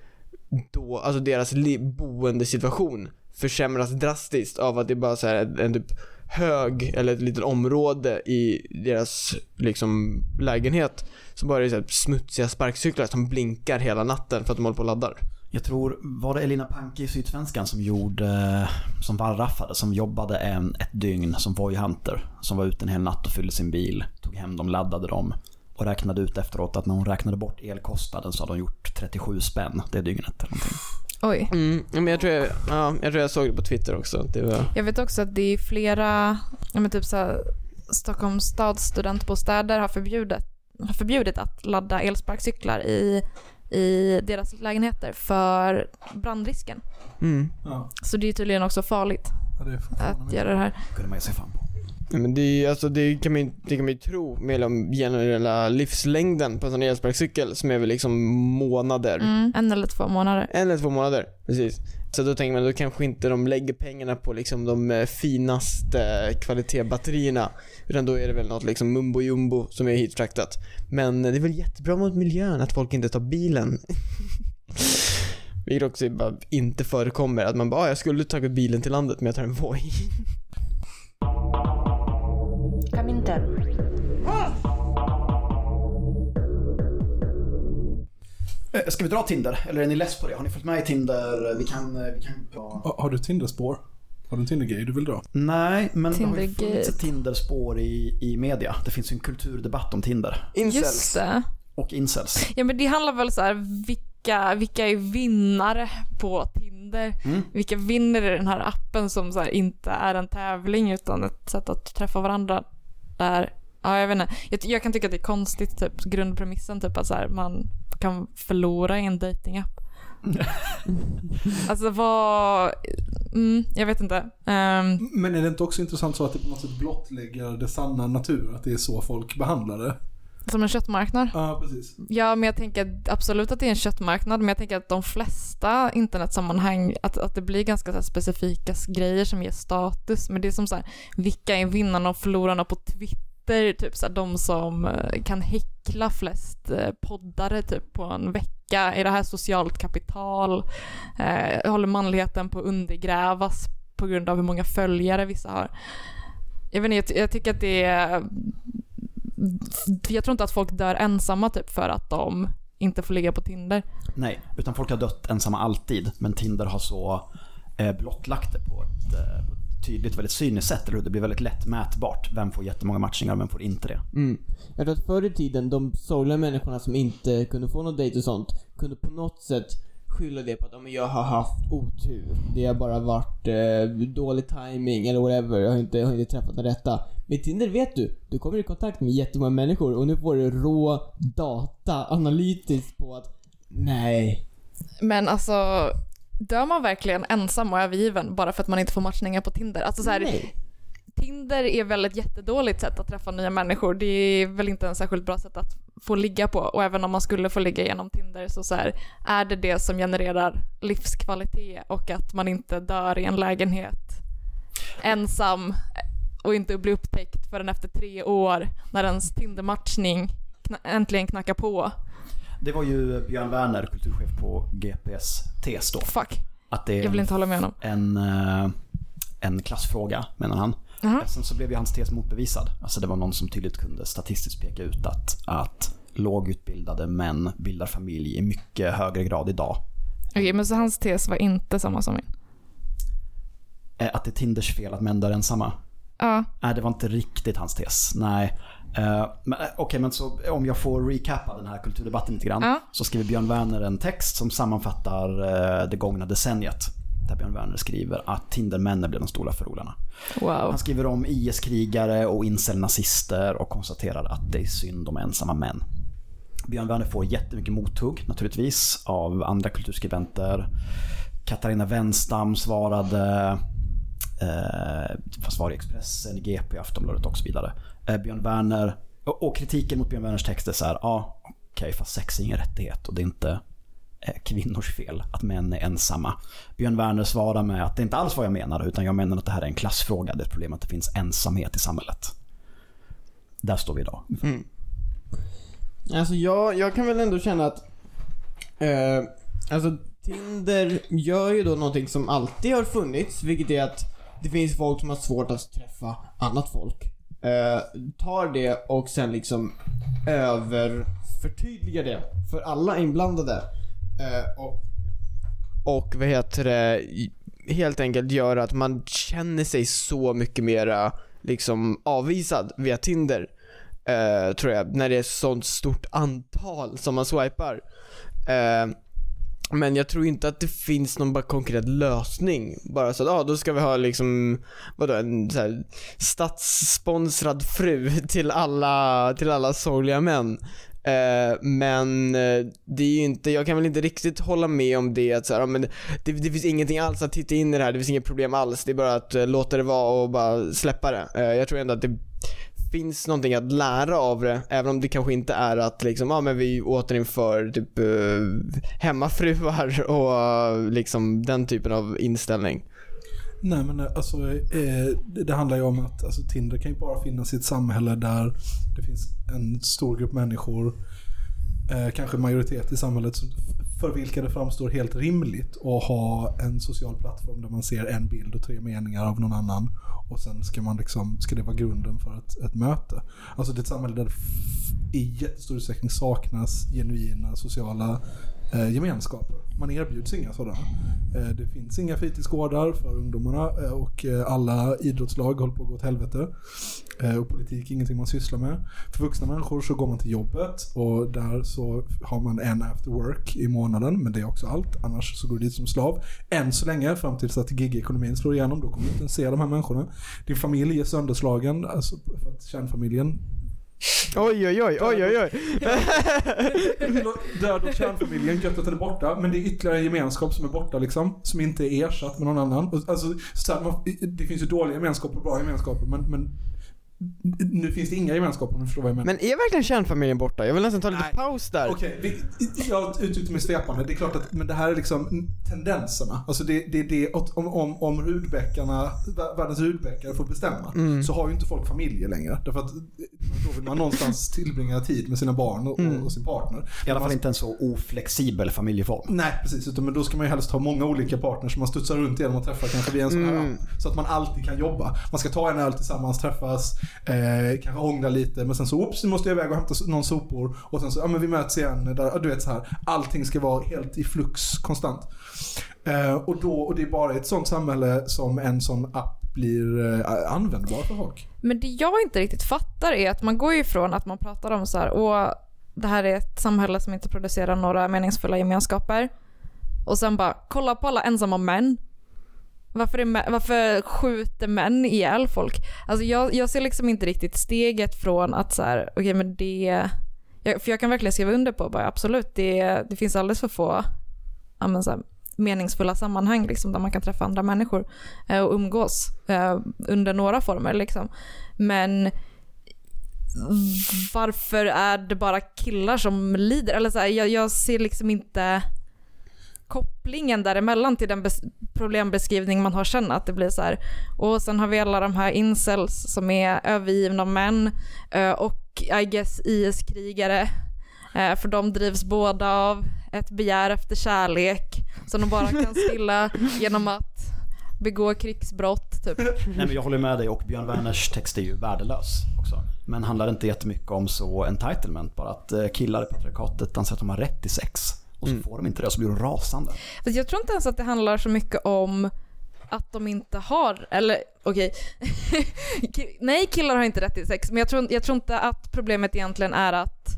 Speaker 3: då, alltså deras boendesituation försämras drastiskt av att det är bara så här en, typ hög eller ett litet område i deras liksom lägenhet så bara är det så här smutsiga sparkcyklar som blinkar hela natten för att de håller på och laddar.
Speaker 2: Jag tror, var det Elina Panke i Sydsvenskan som gjorde, som wallraffade, som jobbade en, ett dygn som Voihunter. Som var ute en hel natt och fyllde sin bil, tog hem dem, laddade dem. Och räknade ut efteråt att när hon räknade bort elkostnaden så hade hon gjort 37 spänn det dygnet eller någonting.
Speaker 1: Oj.
Speaker 3: Mm, men jag tror jag, ja, jag tror jag såg det på Twitter också. Det var...
Speaker 1: Jag vet också att det är flera, men typ så här, Stockholms stads studentbostäder har förbjudit, har förbjudit att ladda elsparkcyklar i, i deras lägenheter för brandrisken.
Speaker 3: Mm.
Speaker 4: Ja,
Speaker 1: Så det är tydligen också farligt att göra det här.
Speaker 2: kunde man ge sig fan på.
Speaker 3: Ja, Men det, är, alltså, det, kan man, ju- det kan man ju tro med om generella livslängden på en sån elsparkcykel som är väl liksom månader.
Speaker 1: Mm. En eller två månader.
Speaker 3: En eller två månader, precis. Så då tänker man, då kanske inte de lägger pengarna på liksom de eh, finaste kvalitetsbatterierna. Utan då är det väl något liksom mumbo jumbo som är hitfraktat. Men det är väl jättebra mot miljön att folk inte tar bilen. Vilket också bara inte förekommer. Att man bara, ah, jag skulle tagit bilen till landet men jag tar en Voi.
Speaker 2: Eh, Ska vi dra Tinder? Eller är ni less på det? Har ni följt med i Tinder? Vi kan... eh, Vi kan ja.
Speaker 4: Ha- Har du Tinderspår? Har du en Tindergrej du vill dra?
Speaker 2: Nej, men det har ju funnits ett Tinderspår i, i media. Det finns ju en kulturdebatt om Tinder.
Speaker 3: Incels.
Speaker 1: Just det.
Speaker 2: Och incels.
Speaker 1: Ja men det handlar väl så här vilka, vilka är vinnare på Tinder?
Speaker 2: Mm.
Speaker 1: Vilka vinner i den här appen som så här inte är en tävling utan ett sätt att träffa varandra där Ja, jag vet inte. Jag, jag kan tycka att det är konstigt, typ grundpremissen, typ att så här, man kan förlora i en datingapp. alltså vad... Mm, jag vet inte. Ehm,
Speaker 4: Men är det inte också intressant så att det på något sätt blottlägger det sanna natur? Att det är så folk behandlar det?
Speaker 1: Som en köttmarknad.
Speaker 4: Ja, precis.
Speaker 1: Ja, men jag tänker absolut att det är en köttmarknad, men jag tänker att de flesta internetsammanhang, att, att det blir ganska så specifika grejer som ger status. Men det är som så här, vilka är vinnarna och förlorarna på Twitter? Typ så här, de som eh, kan häckla flest eh, poddare typ på en vecka. Är det här socialt kapital? Eh, håller manligheten på att undergrävas på grund av hur många följare vissa har? Jag vet inte, jag, jag tycker att det är jag tror inte att folk dör ensamma typ för att de inte får ligga på Tinder.
Speaker 2: Nej, utan folk har dött ensamma alltid. Men Tinder har så eh, blottlagt det på ett, eh, på ett tydligt, väldigt cyniskt sätt. Eller hur? Det blir väldigt lätt mätbart. Vem får jättemånga matchningar och vem får inte det?
Speaker 3: Mm. Jag tror att förr i tiden, de sorgliga människorna som inte kunde få någon dejt och sånt, kunde på något sätt skylla det på att "Ja, men jag har haft otur. Det har bara varit eh, dålig timing eller whatever. Jag har inte, jag har inte träffat den rätta. Med Tinder vet du, du kommer i kontakt med jättemånga människor och nu får du rå data analytiskt på att nej.
Speaker 1: Men alltså, dör man verkligen ensam och övergiven bara för att man inte får matchningar på Tinder? Alltså så här,
Speaker 3: nej.
Speaker 1: Tinder är väl ett jättedåligt sätt att träffa nya människor. Det är väl inte en särskilt bra sätt att få ligga på. Och även om man skulle få ligga genom Tinder så, så här, är det det som genererar livskvalitet och att man inte dör i en lägenhet ensam och inte bli upptäckt förrän efter tre år när ens Tinder-matchning kna- äntligen knackar på.
Speaker 2: Det var ju Björn Werner, kulturchef på GPS tes då.
Speaker 1: Fuck,
Speaker 2: Att det är
Speaker 1: jag vill inte hålla med honom.
Speaker 2: en, eh, en klassfråga, menar han.
Speaker 1: Jaha.
Speaker 2: Sen så blev ju hans tes motbevisad. Alltså det var någon som tydligt kunde statistiskt peka ut att, att lågutbildade män bildar familj i mycket högre grad idag.
Speaker 1: Okej, men så hans tes var inte samma som min.
Speaker 2: Eh, Att det är Tinders fel att män dör ensamma.
Speaker 1: Ja,
Speaker 2: Nej, det var inte riktigt hans tes. Nej. Eh, men, eh, Okej, men så om jag får recappa den här kulturdebatten lite grann.
Speaker 1: Ja.
Speaker 2: Så skriver Björn Werner en text som sammanfattar eh, det gångna decenniet. Där Björn Werner skriver att Tindermännen blev de stora förlorarna.
Speaker 1: wow.
Speaker 2: Han skriver om IS-krigare och incel-nazister och konstaterar att det är synd om ensamma män. Björn Werner får jättemycket mothugg naturligtvis av andra kulturskribenter. Katarina Wenstam svarade, Eh, fast var i Expressen, GP, Aftonbladet och så vidare. Eh, Björn Werner, och, och kritiken mot Björn Werners text är så här, ja okej fast sex är ingen rättighet och det är inte eh, kvinnors fel att män är ensamma. Björn Werner svarar med att det inte alls vad jag menar utan jag menar att det här är en klassfråga. Det är ett problem att det finns ensamhet i samhället. Där står vi idag.
Speaker 3: Mm. Alltså jag, jag kan väl ändå känna att eh, Alltså Tinder gör ju då någonting som alltid har funnits, vilket är att det finns folk som har svårt att träffa annat folk. Eh, tar det och sen liksom överförtydligar det för alla inblandade. Eh, och, och vad heter det, helt enkelt gör att man känner sig så mycket mera liksom avvisad via Tinder. Eh, tror jag, när det är sånt stort antal som man swipar. Eh, men jag tror inte att det finns någon bara konkret lösning. Bara så att, ah, då ska vi ha liksom, vadå, en så här, statssponsrad fru till alla, till alla sorgliga män. Uh, men uh, det är ju inte, jag kan väl inte riktigt hålla med om det att så här, ja, men det, det finns ingenting alls att titta in i det här, det finns inget problem alls. Det är bara att uh, låta det vara och bara släppa det. Jag tror ändå att det finns någonting att lära av det, även om det kanske inte är att liksom, ja men vi återinför typ eh, hemmafruar och eh, liksom den typen av inställning.
Speaker 4: Nej men eh, alltså, eh, det, det handlar ju om att alltså, Tinder kan ju bara finnas i ett samhälle där det finns en stor grupp människor, eh, kanske majoritet i samhället, som- för vilka det framstår helt rimligt att ha en social plattform där man ser en bild och tre meningar av någon annan. Och sen ska, man liksom, ska det vara grunden för ett, ett möte. Alltså det är ett samhälle där det i jättestor utsträckning saknas genuina sociala eh, gemenskaper. Man erbjuds inga sådana. Eh, det finns inga fritidsgårdar för ungdomarna eh, och eh, alla idrottslag håller på att gå åt helvete. Och politik är ingenting man sysslar med. För vuxna människor så går man till jobbet och där så har man en after work i månaden, men det är också allt. Annars så går du dit som slav. Än så länge, fram tills att gig-ekonomin slår igenom, då kommer du inte ens se de här människorna. Din familj är sönderslagen, alltså för att kärnfamiljen
Speaker 3: Oj oj oj, oj oj oj.
Speaker 4: Död och kärnfamiljen, gött att den är borta. Men det är ytterligare en gemenskap som är borta liksom. Som inte är ersatt med någon annan. Alltså, så här, man, det finns ju dåliga gemenskaper och bra gemenskaper. Men, men nu finns det inga gemenskaper om du förstår vad jag menar.
Speaker 3: Men är verkligen kärnfamiljen borta? Jag vill nästan ta lite
Speaker 4: Nej.
Speaker 3: paus där.
Speaker 4: Okej, vi- jag uttryckte mig svepande. Det är klart att men det här är liksom tendenserna. Alltså det, det, det, om, om, om rudbeckarna, vär- världens rudbäckar får bestämma
Speaker 3: Mm.
Speaker 4: så har ju inte folk familjer längre. Därför att då vill man någonstans tillbringa tid med sina barn och,
Speaker 3: Mm.
Speaker 4: och sin partner.
Speaker 2: I alla fall
Speaker 4: Man-
Speaker 2: inte en så oflexibel familjeform.
Speaker 4: Nej, precis. Utan, men då ska man ju helst ha många olika partners som man studsar runt genom att träffa kanske via en sån här
Speaker 3: Mm.
Speaker 4: app. Så att man alltid kan jobba. Man ska ta en öl tillsammans, träffas, eh, kanske ångra lite. Men sen så, oops, nu måste jag iväg och hämta någon sopor. Och sen så, ja men vi möts igen. Där, du vet så här. Allting ska vara helt i flux konstant. Eh, och, då, och det är bara i ett sånt samhälle som en sån app blir eh, användbar för folk.
Speaker 1: Men det jag inte riktigt fattar är att man går ifrån att man pratar om så här, och det här är ett samhälle som inte producerar några meningsfulla gemenskaper. Och sen bara, kolla på alla ensamma män. Varför, är, varför skjuter män ihjäl folk? Alltså jag, jag ser liksom inte riktigt steget från att så här, okej men det... Jag, för jag kan verkligen skriva under på bara absolut, det, det finns alldeles för få ja, men så här, meningsfulla sammanhang liksom, där man kan träffa andra människor eh, och umgås eh, under några former. Liksom. Men varför är det bara killar som lider? Eller så här, jag, jag ser liksom inte kopplingen däremellan till den bes- problembeskrivning man har sen att det blir så här. Och sen har vi alla de här incels som är övergivna män eh, och I guess IS-krigare. Eh, för de drivs båda av ett begär efter kärlek som de bara kan stilla genom att begå krigsbrott typ.
Speaker 2: Nej, men jag håller med dig och Björn Werners text är ju värdelös också. Men handlar inte jättemycket om så entitlement, bara att eh, killar i patriarkatet anser att de har rätt till sex. Och så får de inte det och så blir de rasande.
Speaker 1: Fast jag tror inte ens att det handlar så mycket om att de inte har, eller okej, Ki- nej killar har inte rätt till sex, men jag tror, jag tror inte att problemet egentligen är att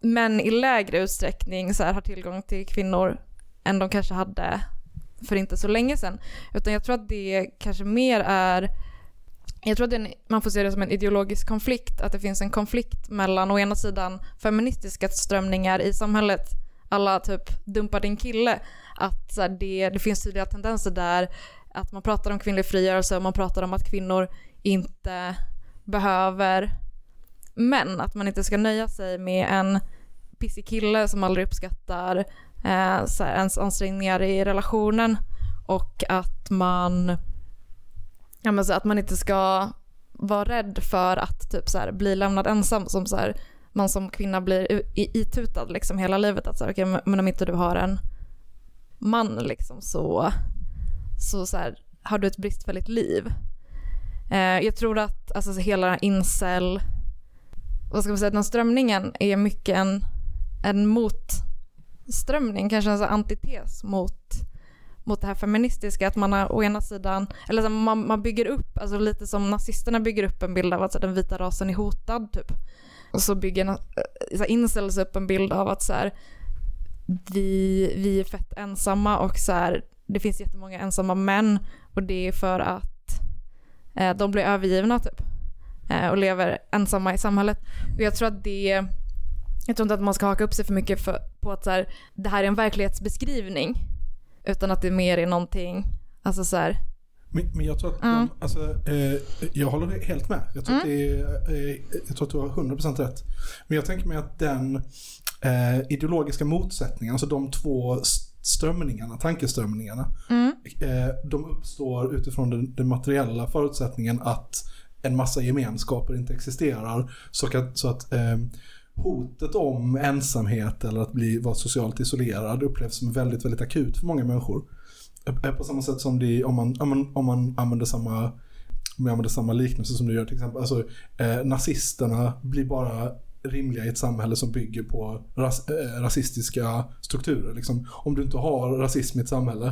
Speaker 1: män i lägre utsträckning så här, har tillgång till kvinnor än de kanske hade för inte så länge sedan. Utan jag tror att det kanske mer är jag tror att en, man får se det som en ideologisk konflikt, att det finns en konflikt mellan å ena sidan feministiska strömningar i samhället, alla typ “dumpar din kille, att så här, det, det finns tydliga tendenser där att man pratar om kvinnlig frigörelse och man pratar om att kvinnor inte behöver män, att man inte ska nöja sig med en pissig kille som aldrig uppskattar eh, så här, ens ansträngningar i relationen och att man ja, men så att man inte ska vara rädd för att typ så här, bli lämnad ensam som så här, man som kvinna blir itutad liksom hela livet. Att så här, okay, men om inte du har en man liksom så, så, så här, har du ett bristfälligt liv. Eh, jag tror att alltså, så hela incel, vad ska man säga, den strömningen är mycket en, en motströmning, kanske en så antites mot mot det här feministiska, att man har å ena sidan, eller så man, man bygger upp, alltså lite som nazisterna bygger upp en bild av att så den vita rasen är hotad typ. Och så bygger eh, så här, incels upp en bild av att så här, vi, vi är fett ensamma och så här, det finns jättemånga ensamma män och det är för att eh, de blir övergivna typ. Eh, och lever ensamma i samhället. Och jag tror att det, jag tror inte att man ska haka upp sig för mycket för, på att så här, det här är en verklighetsbeskrivning. Utan att det mer är någonting, alltså så här,
Speaker 4: men, men jag tror att
Speaker 1: Mm.
Speaker 4: de, alltså, eh, jag håller helt med. Jag tror, att, det är, eh, jag tror att du har 100% rätt. Men jag tänker mig att den eh, ideologiska motsättningen, alltså de två st- strömningarna, tankeströmningarna,
Speaker 1: mm,
Speaker 4: eh, de uppstår utifrån den, den materiella förutsättningen att en massa gemenskaper inte existerar. Så att, så att eh, hotet om ensamhet eller att bli, vara socialt isolerad upplevs som väldigt, väldigt akut för många människor. På samma sätt som det, om man, om man, om man använder samma om jag använder samma liknelse som du gör till exempel. Alltså, eh, nazisterna blir bara rimliga i ett samhälle som bygger på ras, eh, rasistiska strukturer. Liksom. Om du inte har rasism i ett samhälle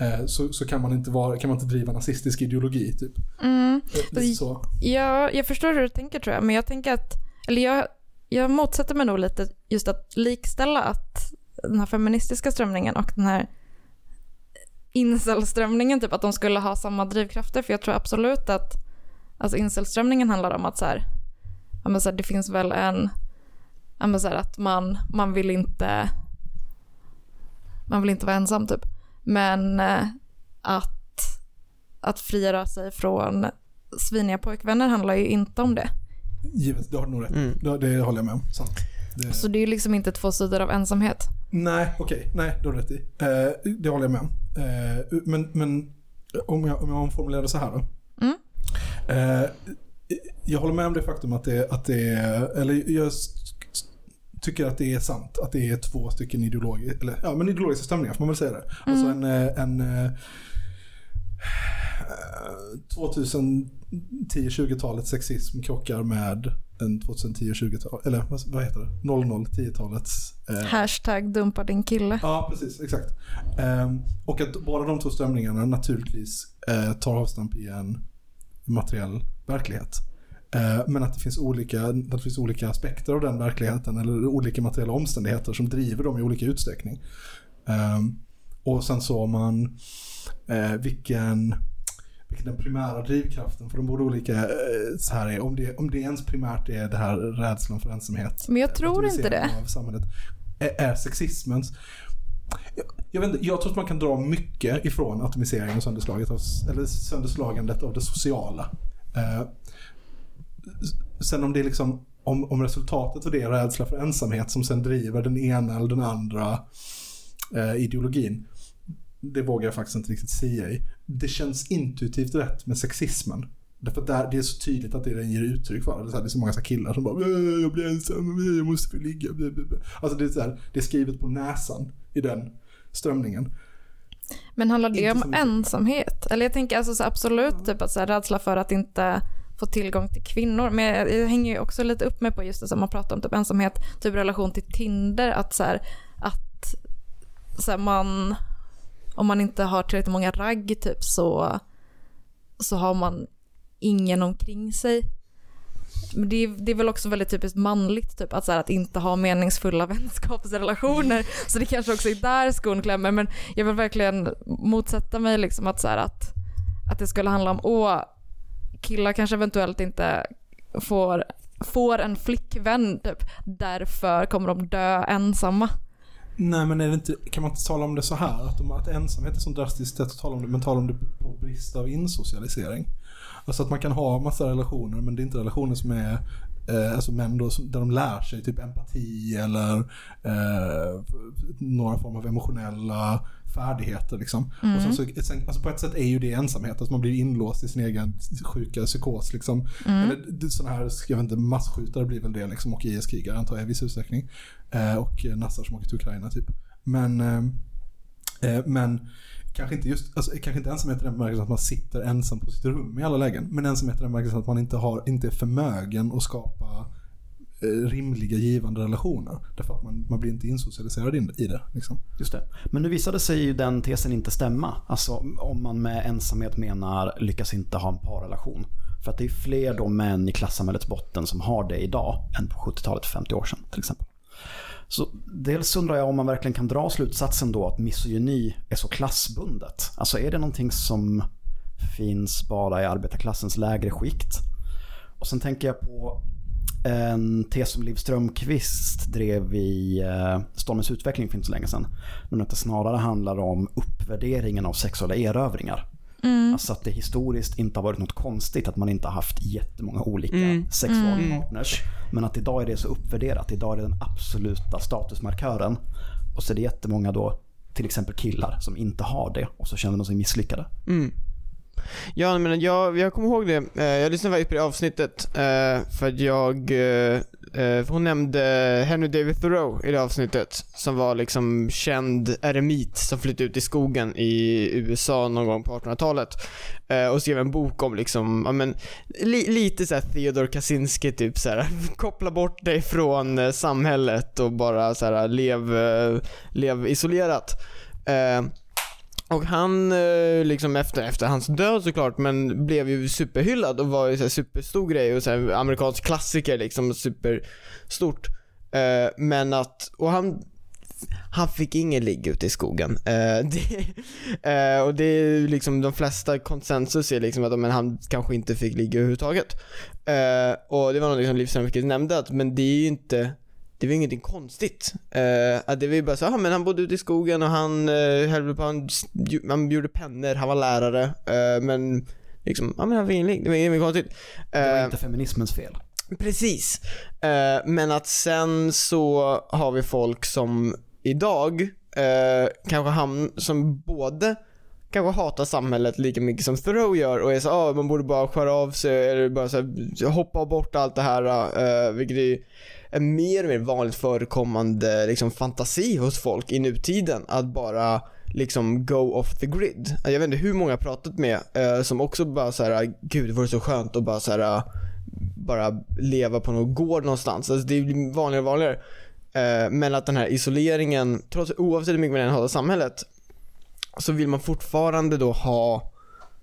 Speaker 4: eh, så, så kan, man inte vara, kan man inte driva nazistisk ideologi. Typ.
Speaker 1: mm.
Speaker 4: Eh, lite så.
Speaker 1: Ja, jag förstår hur du tänker tror jag, men jag tänker att, eller jag, jag motsätter mig nog lite just att likställa att den här feministiska strömningen och den här incelströmningen, typ att de skulle ha samma drivkrafter, för jag tror absolut att alltså incelströmningen handlar om att så här, ja, men så här, det finns väl en, ja, men så här, att man, man vill inte man vill inte vara ensam typ. Men eh, att, att frigöra sig från sviniga pojkvänner handlar ju inte om det.
Speaker 4: Givet, det har du nog rätt
Speaker 3: Mm.
Speaker 4: det, det håller jag med om. Sant. Det,
Speaker 1: Så det är ju liksom inte två sidor av ensamhet.
Speaker 4: Nej, okej. Nej, det har du rätt i. Eh, det håller jag med om. Eh, men men om, jag, om jag omformulerar det så här då.
Speaker 1: Mm.
Speaker 4: Eh, jag håller med om det faktum att det, att det eller jag tycker att det är sant att det är två stycken ideologi, eller, ja, men ideologiska stämningar får man väl säga det. Alltså en, eh, en eh, 2010-20-talets sexism krockar med en 2010-20-tal, eller vad, heter det? 00-10-talets eh,
Speaker 1: Hashtag dumpa din kille.
Speaker 4: Ja, precis. Exakt. Ehm, och att båda de två strömningarna naturligtvis eh, tar avstamp i en materiell verklighet. Eh, men att det, finns olika, att det finns olika aspekter av den verkligheten eller olika materiella omständigheter som driver dem i olika utsträckning. Ehm, och sen så om man eh, vilken, vilken den primära drivkraften för de båda olika eh, så här är. Om det, om det ens primärt är det här rädslan för ensamhet.
Speaker 1: Men jag tror inte det.
Speaker 4: Av samhället, är, är sexismens jag, jag, vet inte, jag tror att man kan dra mycket ifrån atomiseringen och sönderslaget av, eller sönderslagandet av det sociala. Eh, sen om det är liksom om, om resultatet av det är rädsla för ensamhet som sen driver den ena eller den andra eh, ideologin. det vågar jag faktiskt inte riktigt säga i. Det känns intuitivt rätt med sexismen. Därför att det är så tydligt att det den ger uttryck för. Det är, så många så killar som bara "Äh, jag blir ensam, äh, jag måste få ligga. bla, bla, bla." Alltså det är, så här, det är skrivet på näsan i den strömningen.
Speaker 1: Men handlar det
Speaker 4: Inte
Speaker 1: om ensamhet? Eller jag tänker alltså så absolut typ att så här, rädsla för att inte få tillgång till kvinnor. Men jag, jag hänger ju också lite upp mig på just det som man pratar om typ ensamhet, typ relation till Tinder. Att så här, att så här, man, om man inte har tillräckligt många ragg typ så, så har man ingen omkring sig. Men det är, det är väl också väldigt typiskt manligt typ att, så här, att inte ha meningsfulla vänskapsrelationer. Så det kanske också är där skon klämmer. Men jag vill verkligen motsätta mig liksom att, så här, att, att det skulle handla om åh, killar kanske eventuellt inte får, får en flickvän typ. Därför kommer de dö ensamma.
Speaker 4: Nej men är det inte, kan man inte tala om det så här? Att, de, att ensamhet är så drastiskt sätt att tala om det, men tala om det på brist av insocialisering. Alltså att man kan ha massa relationer men det är inte relationer som är eh, alltså män då, som, där de lär sig typ empati eller eh, några form av emotionella färdigheter liksom. Och sen så, sen, alltså på ett sätt är ju det ensamhet, att man blir inlåst i sin egen sjuka psykos liksom. Eller det- sådana här, jag vet inte, massskjutare blir väl det liksom och IS-krigare antar jag i viss utsträckning. Eh, och nassar som åker till Ukraina typ. Men, eh, eh, men kanske inte just, alltså, kanske inte ensamhet i den bemärkelsen att man sitter ensam på sitt rum i alla lägen. Men ensamhet i den bemärkelsen att man inte, har, inte är förmögen att skapa Eh, rimliga givande relationer. Därför att man, man blir inte insocialiserad in, i det. Liksom.
Speaker 2: Just det. Men nu visade sig ju den tesen inte stämma. Alltså om man med ensamhet menar lyckas inte ha en parrelation. För att det är fler då män i klassamhällets botten som har det idag än på 70-talet för 50 år sedan till exempel. Så dels undrar jag om man verkligen kan dra slutsatsen då att misogyni är så klassbundet. Alltså är det någonting som finns bara i arbetarklassens lägre skikt? Och sen tänker jag på en tes som Liv Strömquist drev i eh, Stormens utveckling för inte så länge sedan. Men att det snarare handlar om uppvärderingen av sexuella erövringar. Alltså att det historiskt inte har varit något konstigt att man inte har haft jättemånga olika sexualpartners. Men att idag är det så uppvärderat. Idag är det den absoluta statusmarkören. Och så är det jättemånga då, till exempel killar, som inte har det och så känner de sig misslyckade.
Speaker 3: Mm. Ja, men jag, jag kommer ihåg det. Eh, jag lyssnade faktiskt på det avsnittet eh, för att jag, eh, För hon nämnde Henry David Thoreau i det avsnittet som var liksom känd eremit som flyttade ut i skogen i USA någon gång på 1800-talet och skrev en bok om liksom, ja men li, lite såhär Theodor Kaczynski typ såhär, koppla bort dig från samhället och bara såhär lev, lev isolerat och han, eh, liksom efter, efter hans död såklart, men blev ju superhyllad och var ju så här superstor grej och så här amerikansk klassiker liksom, superstort. Uh, men att, och han, han fick ingen ligg ute i skogen. Uh, det, uh, och det är ju liksom, de flesta konsensus är liksom att men han kanske inte fick ligga överhuvudtaget. Och det var något som Liv Strömquist nämnde, att, men det är ju inte det var ingenting konstigt. Uh, att det var ju bara så, ah, men han bodde ute i skogen och han uh, höll på, han, han gjorde pennor, han var lärare. eh, men liksom, ja men han fick ingen ligg, det var inget konstigt.
Speaker 2: Det var inte feminismens fel.
Speaker 3: Precis. Eh, men att sen så har vi folk som idag eh, kanske hamn, som både kanske hatar samhället lika mycket som Thoreau gör och är så ah, man borde bara skära av sig eller bara så här, hoppa bort allt det här. Eh, vilket är en mer och mer vanligt förekommande liksom, fantasi hos folk i nutiden. Att bara liksom go off the grid. Jag vet inte hur många jag pratat med eh, som också bara så här, gud det vore så skönt att bara så här eh, bara leva på någon gård någonstans. Alltså det blir vanligare och vanligare. Eh, men att den här isoleringen, trots, oavsett hur mycket man än hatar samhället, så vill man fortfarande då ha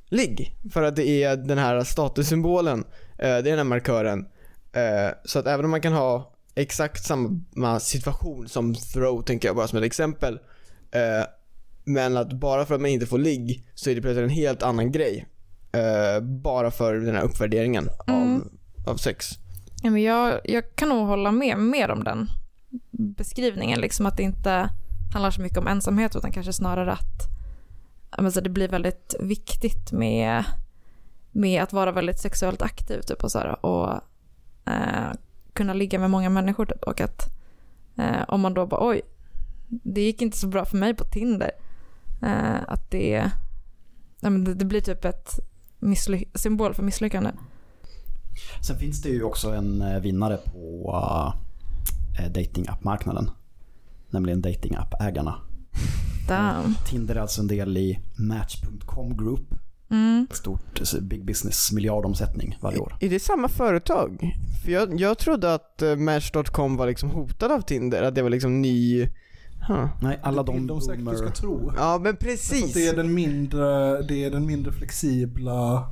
Speaker 3: ligg. För att det är den här statussymbolen, eh, det är den här markören. Eh, så att även om man kan ha exakt samma situation som throw, tänker jag bara som ett exempel. Eh, men att bara för att man inte får ligg så är det plötsligt en helt annan grej. Eh, bara för den här uppvärderingen av, av sex.
Speaker 1: Ja, men jag, jag kan nog hålla med mer om den beskrivningen. Liksom att det inte handlar så mycket om ensamhet utan kanske snarare att ja, men så det blir väldigt viktigt med, med att vara väldigt sexuellt aktiv typ, och, så här, och eh, kunna ligga med många människor. Typ, och att eh, om man då bara oj, det gick inte så bra för mig på Tinder. Eh, att det, ja, men det, det blir typ ett symbol för misslyckande.
Speaker 2: Sen finns det ju också en eh, vinnare på uh, datingappmarknaden. Nämligen datingappägarna.
Speaker 1: Damn.
Speaker 2: Tinder är alltså en del i Match.com Group.
Speaker 1: Mm.
Speaker 2: Stort eh, big business, miljardomsättning varje år.
Speaker 3: Är det samma företag? För jag, jag trodde att uh, Match.com var liksom hotad av Tinder, att det var liksom ny... Huh.
Speaker 2: Nej, alla
Speaker 4: det
Speaker 2: de
Speaker 4: vill de säkert du ska tro.
Speaker 3: Ja men precis!
Speaker 4: det är den mindre, det är den mindre flexibla,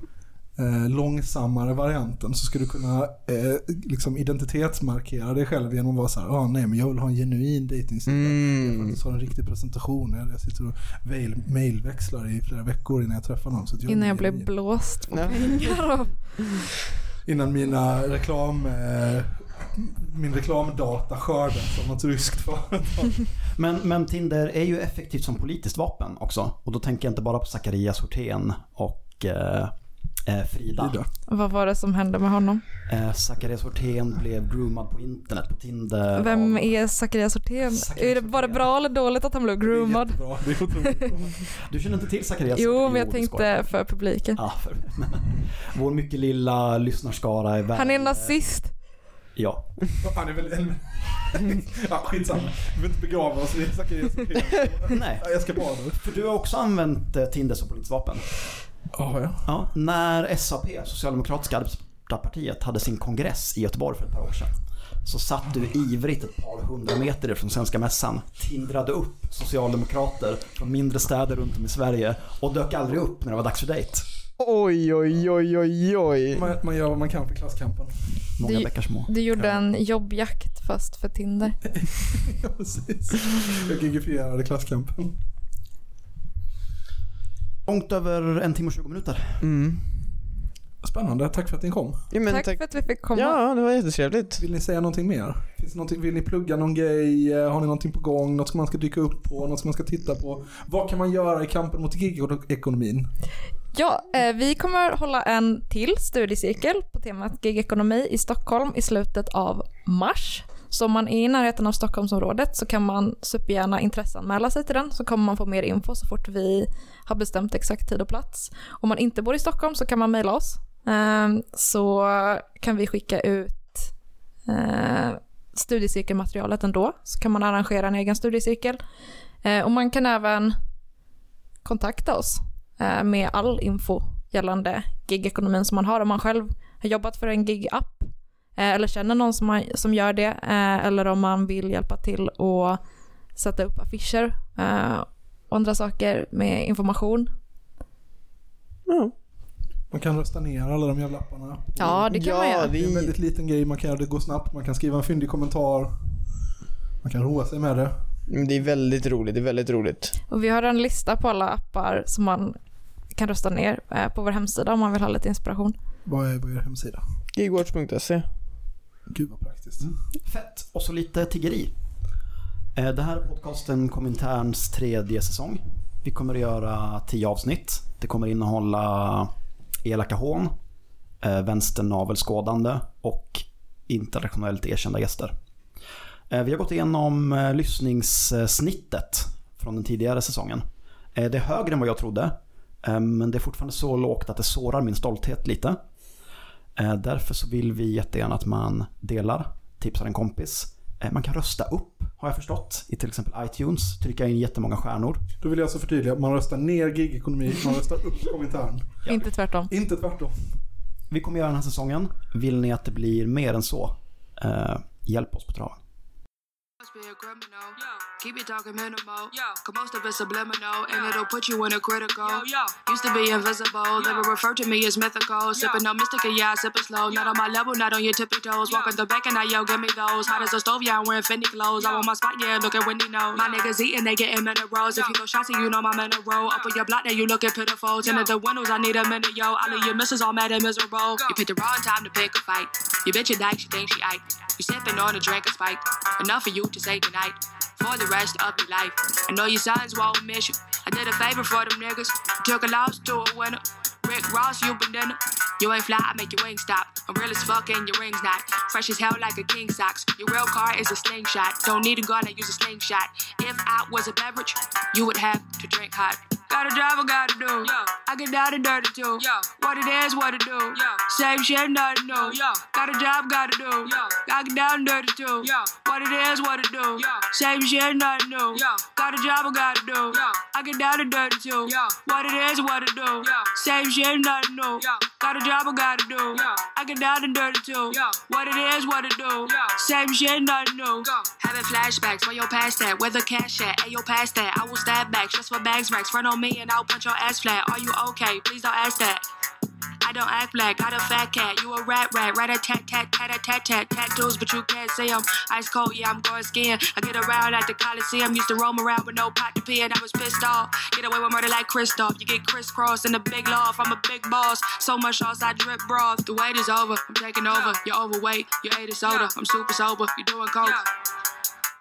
Speaker 4: eh, långsammare varianten. Så ska du kunna eh, liksom identitetsmarkera dig själv genom att vara så här, ah, nej men jag vill ha en genuin dejtingsida. Jag
Speaker 3: Mm.
Speaker 4: faktiskt har en riktig presentation. Jag, jag sitter och mail, mailväxlar i flera veckor innan jag träffar någon. Så att
Speaker 1: Innan jag
Speaker 4: genuin.
Speaker 1: blåst på pengar. Och,
Speaker 4: Innan mina reklam... Eh, min reklamdata skördas av något ryskt företag.
Speaker 2: Men, men Tinder är ju effektivt som politiskt vapen också. Och då tänker jag inte bara på Zacharias Hortén och eh, eh, Frida.
Speaker 4: Frida.
Speaker 1: vad var det som hände med honom?
Speaker 2: Eh, Zacharias Hortén blev groomad på internet, på Tinder.
Speaker 1: Vem
Speaker 2: av-
Speaker 1: är Zacharias Hortén? Är det, var det bra eller dåligt att han blev
Speaker 4: Det är
Speaker 1: groomad?
Speaker 4: jättebra. Det är.
Speaker 2: Du känner inte till Zacharias?
Speaker 1: Jo, men jag tänkte för publiken.
Speaker 2: Ja, för, vår mycket lilla lyssnarskara är värd.
Speaker 1: Han är nazist.
Speaker 2: Ja.
Speaker 4: Han är väl en... ja, skitsamma. Vi vill inte begrava oss i Zacharias Hortén.
Speaker 2: Nej,
Speaker 4: Ja, Jag ska bara nu.
Speaker 2: för du har också använt eh, Tinder som politiskt vapen.
Speaker 4: Ja, ja.
Speaker 2: Ja, när SAP, Socialdemokratiska arbetarepartiet, hade sin kongress i Göteborg för ett par år sedan. Så satt du ivrigt ett par hundra meter från Svenska Mässan, tindrade upp socialdemokrater från mindre städer runt om i Sverige och dök aldrig upp när det var dags för dejt.
Speaker 3: Oj, oj, oj, oj, oj.
Speaker 4: Man, man gör vad man kan för klasskampen.
Speaker 2: Många
Speaker 1: Det-
Speaker 2: bäckar små.
Speaker 1: Du gjorde en jobbjakt fast för Tinder.
Speaker 4: ja, precis. Jag gigifierade klasskampen.
Speaker 2: Långt över en timme och 20 minuter.
Speaker 3: Mm.
Speaker 4: Spännande. Tack för att ni kom.
Speaker 3: Ja, men
Speaker 1: Tack,
Speaker 3: tack.
Speaker 1: för att vi fick komma.
Speaker 3: Ja, det var jättetrevligt.
Speaker 4: Vill ni säga någonting mer? Finns det någonting, vill ni plugga någon grej? Eh, Har ni någonting på gång? Något som man ska dyka upp på? Något som man ska titta på? Vad kan man göra i kampen mot gigekonomin?
Speaker 1: Ja, eh, vi kommer hålla en till studiecirkel på temat gigekonomi i Stockholm i slutet av mars. Så om man är i närheten av Stockholmsområdet så kan man supergärna intresseanmäla sig till den så kommer man få mer info så fort vi har bestämt exakt tid och plats. Om man inte bor i Stockholm så kan man mejla oss ehm, så kan vi skicka ut eh, studiecirkelmaterialet ändå så kan man arrangera en egen studiecirkel. Eh, och man kan även kontakta oss eh, med all info gällande gigekonomin som man har om man själv har jobbat för en gig-app eller känner någon som, har, som gör det eh, eller om man vill hjälpa till att sätta upp affischer eh, och andra saker med information.
Speaker 3: Ja,
Speaker 4: Man kan rösta ner alla de jävla lapparna.
Speaker 1: Ja, det kan
Speaker 3: ja,
Speaker 1: man göra.
Speaker 4: Det är en väldigt liten grej man kan göra. Det går snabbt. Man kan skriva en fyndig kommentar. Man kan roa sig med det.
Speaker 3: Men det är väldigt roligt, det är väldigt roligt.
Speaker 1: Och vi har en lista på alla appar som man kan rösta ner eh, på vår hemsida om man vill ha lite inspiration.
Speaker 4: Vad är, er hemsida?
Speaker 3: Gigwatch.se.
Speaker 4: Gud vad praktiskt. Mm.
Speaker 2: Fett. Och så lite tiggeri. Eh, det här är podcasten Kominterns tredje säsong. Vi kommer att göra tio avsnitt. Det kommer innehålla elaka hån, eh, vänsternavelskådande och internationellt erkända gäster. Eh, vi har gått igenom lyssningssnittet från den tidigare säsongen. Det är högre än vad jag trodde, men det är fortfarande så lågt att det sårar min stolthet lite. Eh, Därför så vill vi jättegärna att man delar, tipsar en kompis. Eh, Man kan rösta upp, har jag förstått, i till exempel iTunes. Trycka in jättemånga stjärnor.
Speaker 4: Då vill jag alltså förtydliga. Man röstar ner gigekonomi. Man röstar upp kommentaren.
Speaker 2: Ja.
Speaker 1: Inte tvärtom.
Speaker 4: Inte tvärtom.
Speaker 2: Vi kommer göra den här säsongen. Vill ni att det blir mer än så, eh, hjälp oss på traven.
Speaker 7: Be a criminal. Keep your talking minimal. Cause most of it's subliminal, and it'll put you in a critical. Used to be invisible, they would refer to me as mythical. Sipping on mystic, yeah, I sip it slow. Not on my level, not on your tippy toes. Walking the back and I yell, give me those. Hot as a stove, yeah, I'm wearing Fendi clothes. I want my spot, yeah, look at Wendy nose. My niggas eating, they getting minerals. If you know shots, you know in a row. Up on your block, now you looking pitiful. Tinted the windows, I need a minute, yo. All of your misses all mad and miserable. You picked the wrong time to pick a fight. You bitch your dyke, she think she ike. You sipping on a drink of spike. Enough for you to say goodnight for the rest of your life. I know your sons won't miss you. I did a favor for them niggas. Took a loss to a winner. Rick Ross, you banana. You ain't fly, I make your wings stop. I'm real as fuck and your ring's not. Fresh as hell like a king socks. Your real car is a slingshot. Don't need a gun, I use a slingshot. If I was a beverage, you would have to drink hot. Got a job I gotta do. Yo. I get down and dirty too. Yo. What it is, what it do. Yo. Same shit, nothing new. Yo. Got a job, gotta do. Yo. I get down and dirty too. Yo. What it is, what it do. Yo. Same shit, nothing new. Yo. Got a job I gotta do. Yo. I get down and dirty too. Yo. What it is, what it do. Yo. Same shit, nothing new. Yo. Got a job I gotta do. Yo. I get down and dirty too. Yo. What it is, what it do. Yo. Same shit, nothing new. Go. Having flashbacks, where your past that? Where the cash at? Ayo, past that. I will stab back, just for bags racks. Front on me and I'll punch your ass flat. Are you okay? Please don't ask that. I don't act black, got a fat cat. You a rat rat, rat a tat tat tat a tat tat tattoos, but you can't see 'em. Ice cold, yeah, I'm going skiing. I get around at the Coliseum, used to roam around with no pot to pee, and I was pissed off. Get away with murder like Christoph. You get crisscrossed in the big loft. I'm a big boss, so much sauce I drip broth. The wait is over, I'm taking over. You're overweight, you ate a soda. I'm super sober, you doing coke.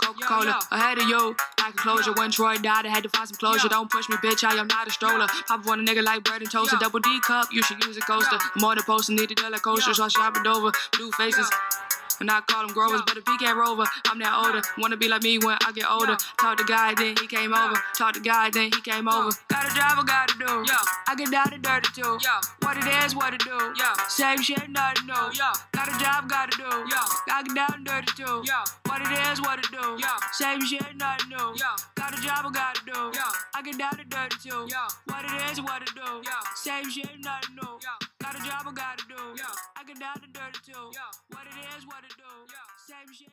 Speaker 7: Coca Cola ahead of you. Like a closure. When Troy died, I had to find some closure. Don't push me, bitch. I am not a stroller. Pop up on a nigga like bread and toast. A double D cup, you should use a coaster. More than poster, need a dollar coaster. So I shop it over. Blue faces. And I call them growers, but if he can't rover, I'm that older. Wanna be like me when I get older. Talk to God, then he came over. Talk to God, then he came over. Got a job I gotta do. Yo. I get down and dirty too. Yo. What it is, what it do. Yo. Same shit, nothing new. Yo. Got a job gotta do. Yo. I get down and dirty too. Yo. What it is, what it do. Yo. Same shit, nothing new. Yo. Got a job I gotta do. Yo. I get down and dirty too. Yo. What it is, what it do. Yo. Same shit, nothing new. Yo. Got a job I gotta do. Yo. I get down and dirty too. Yo. What it is, what it do. Yo. Same shit,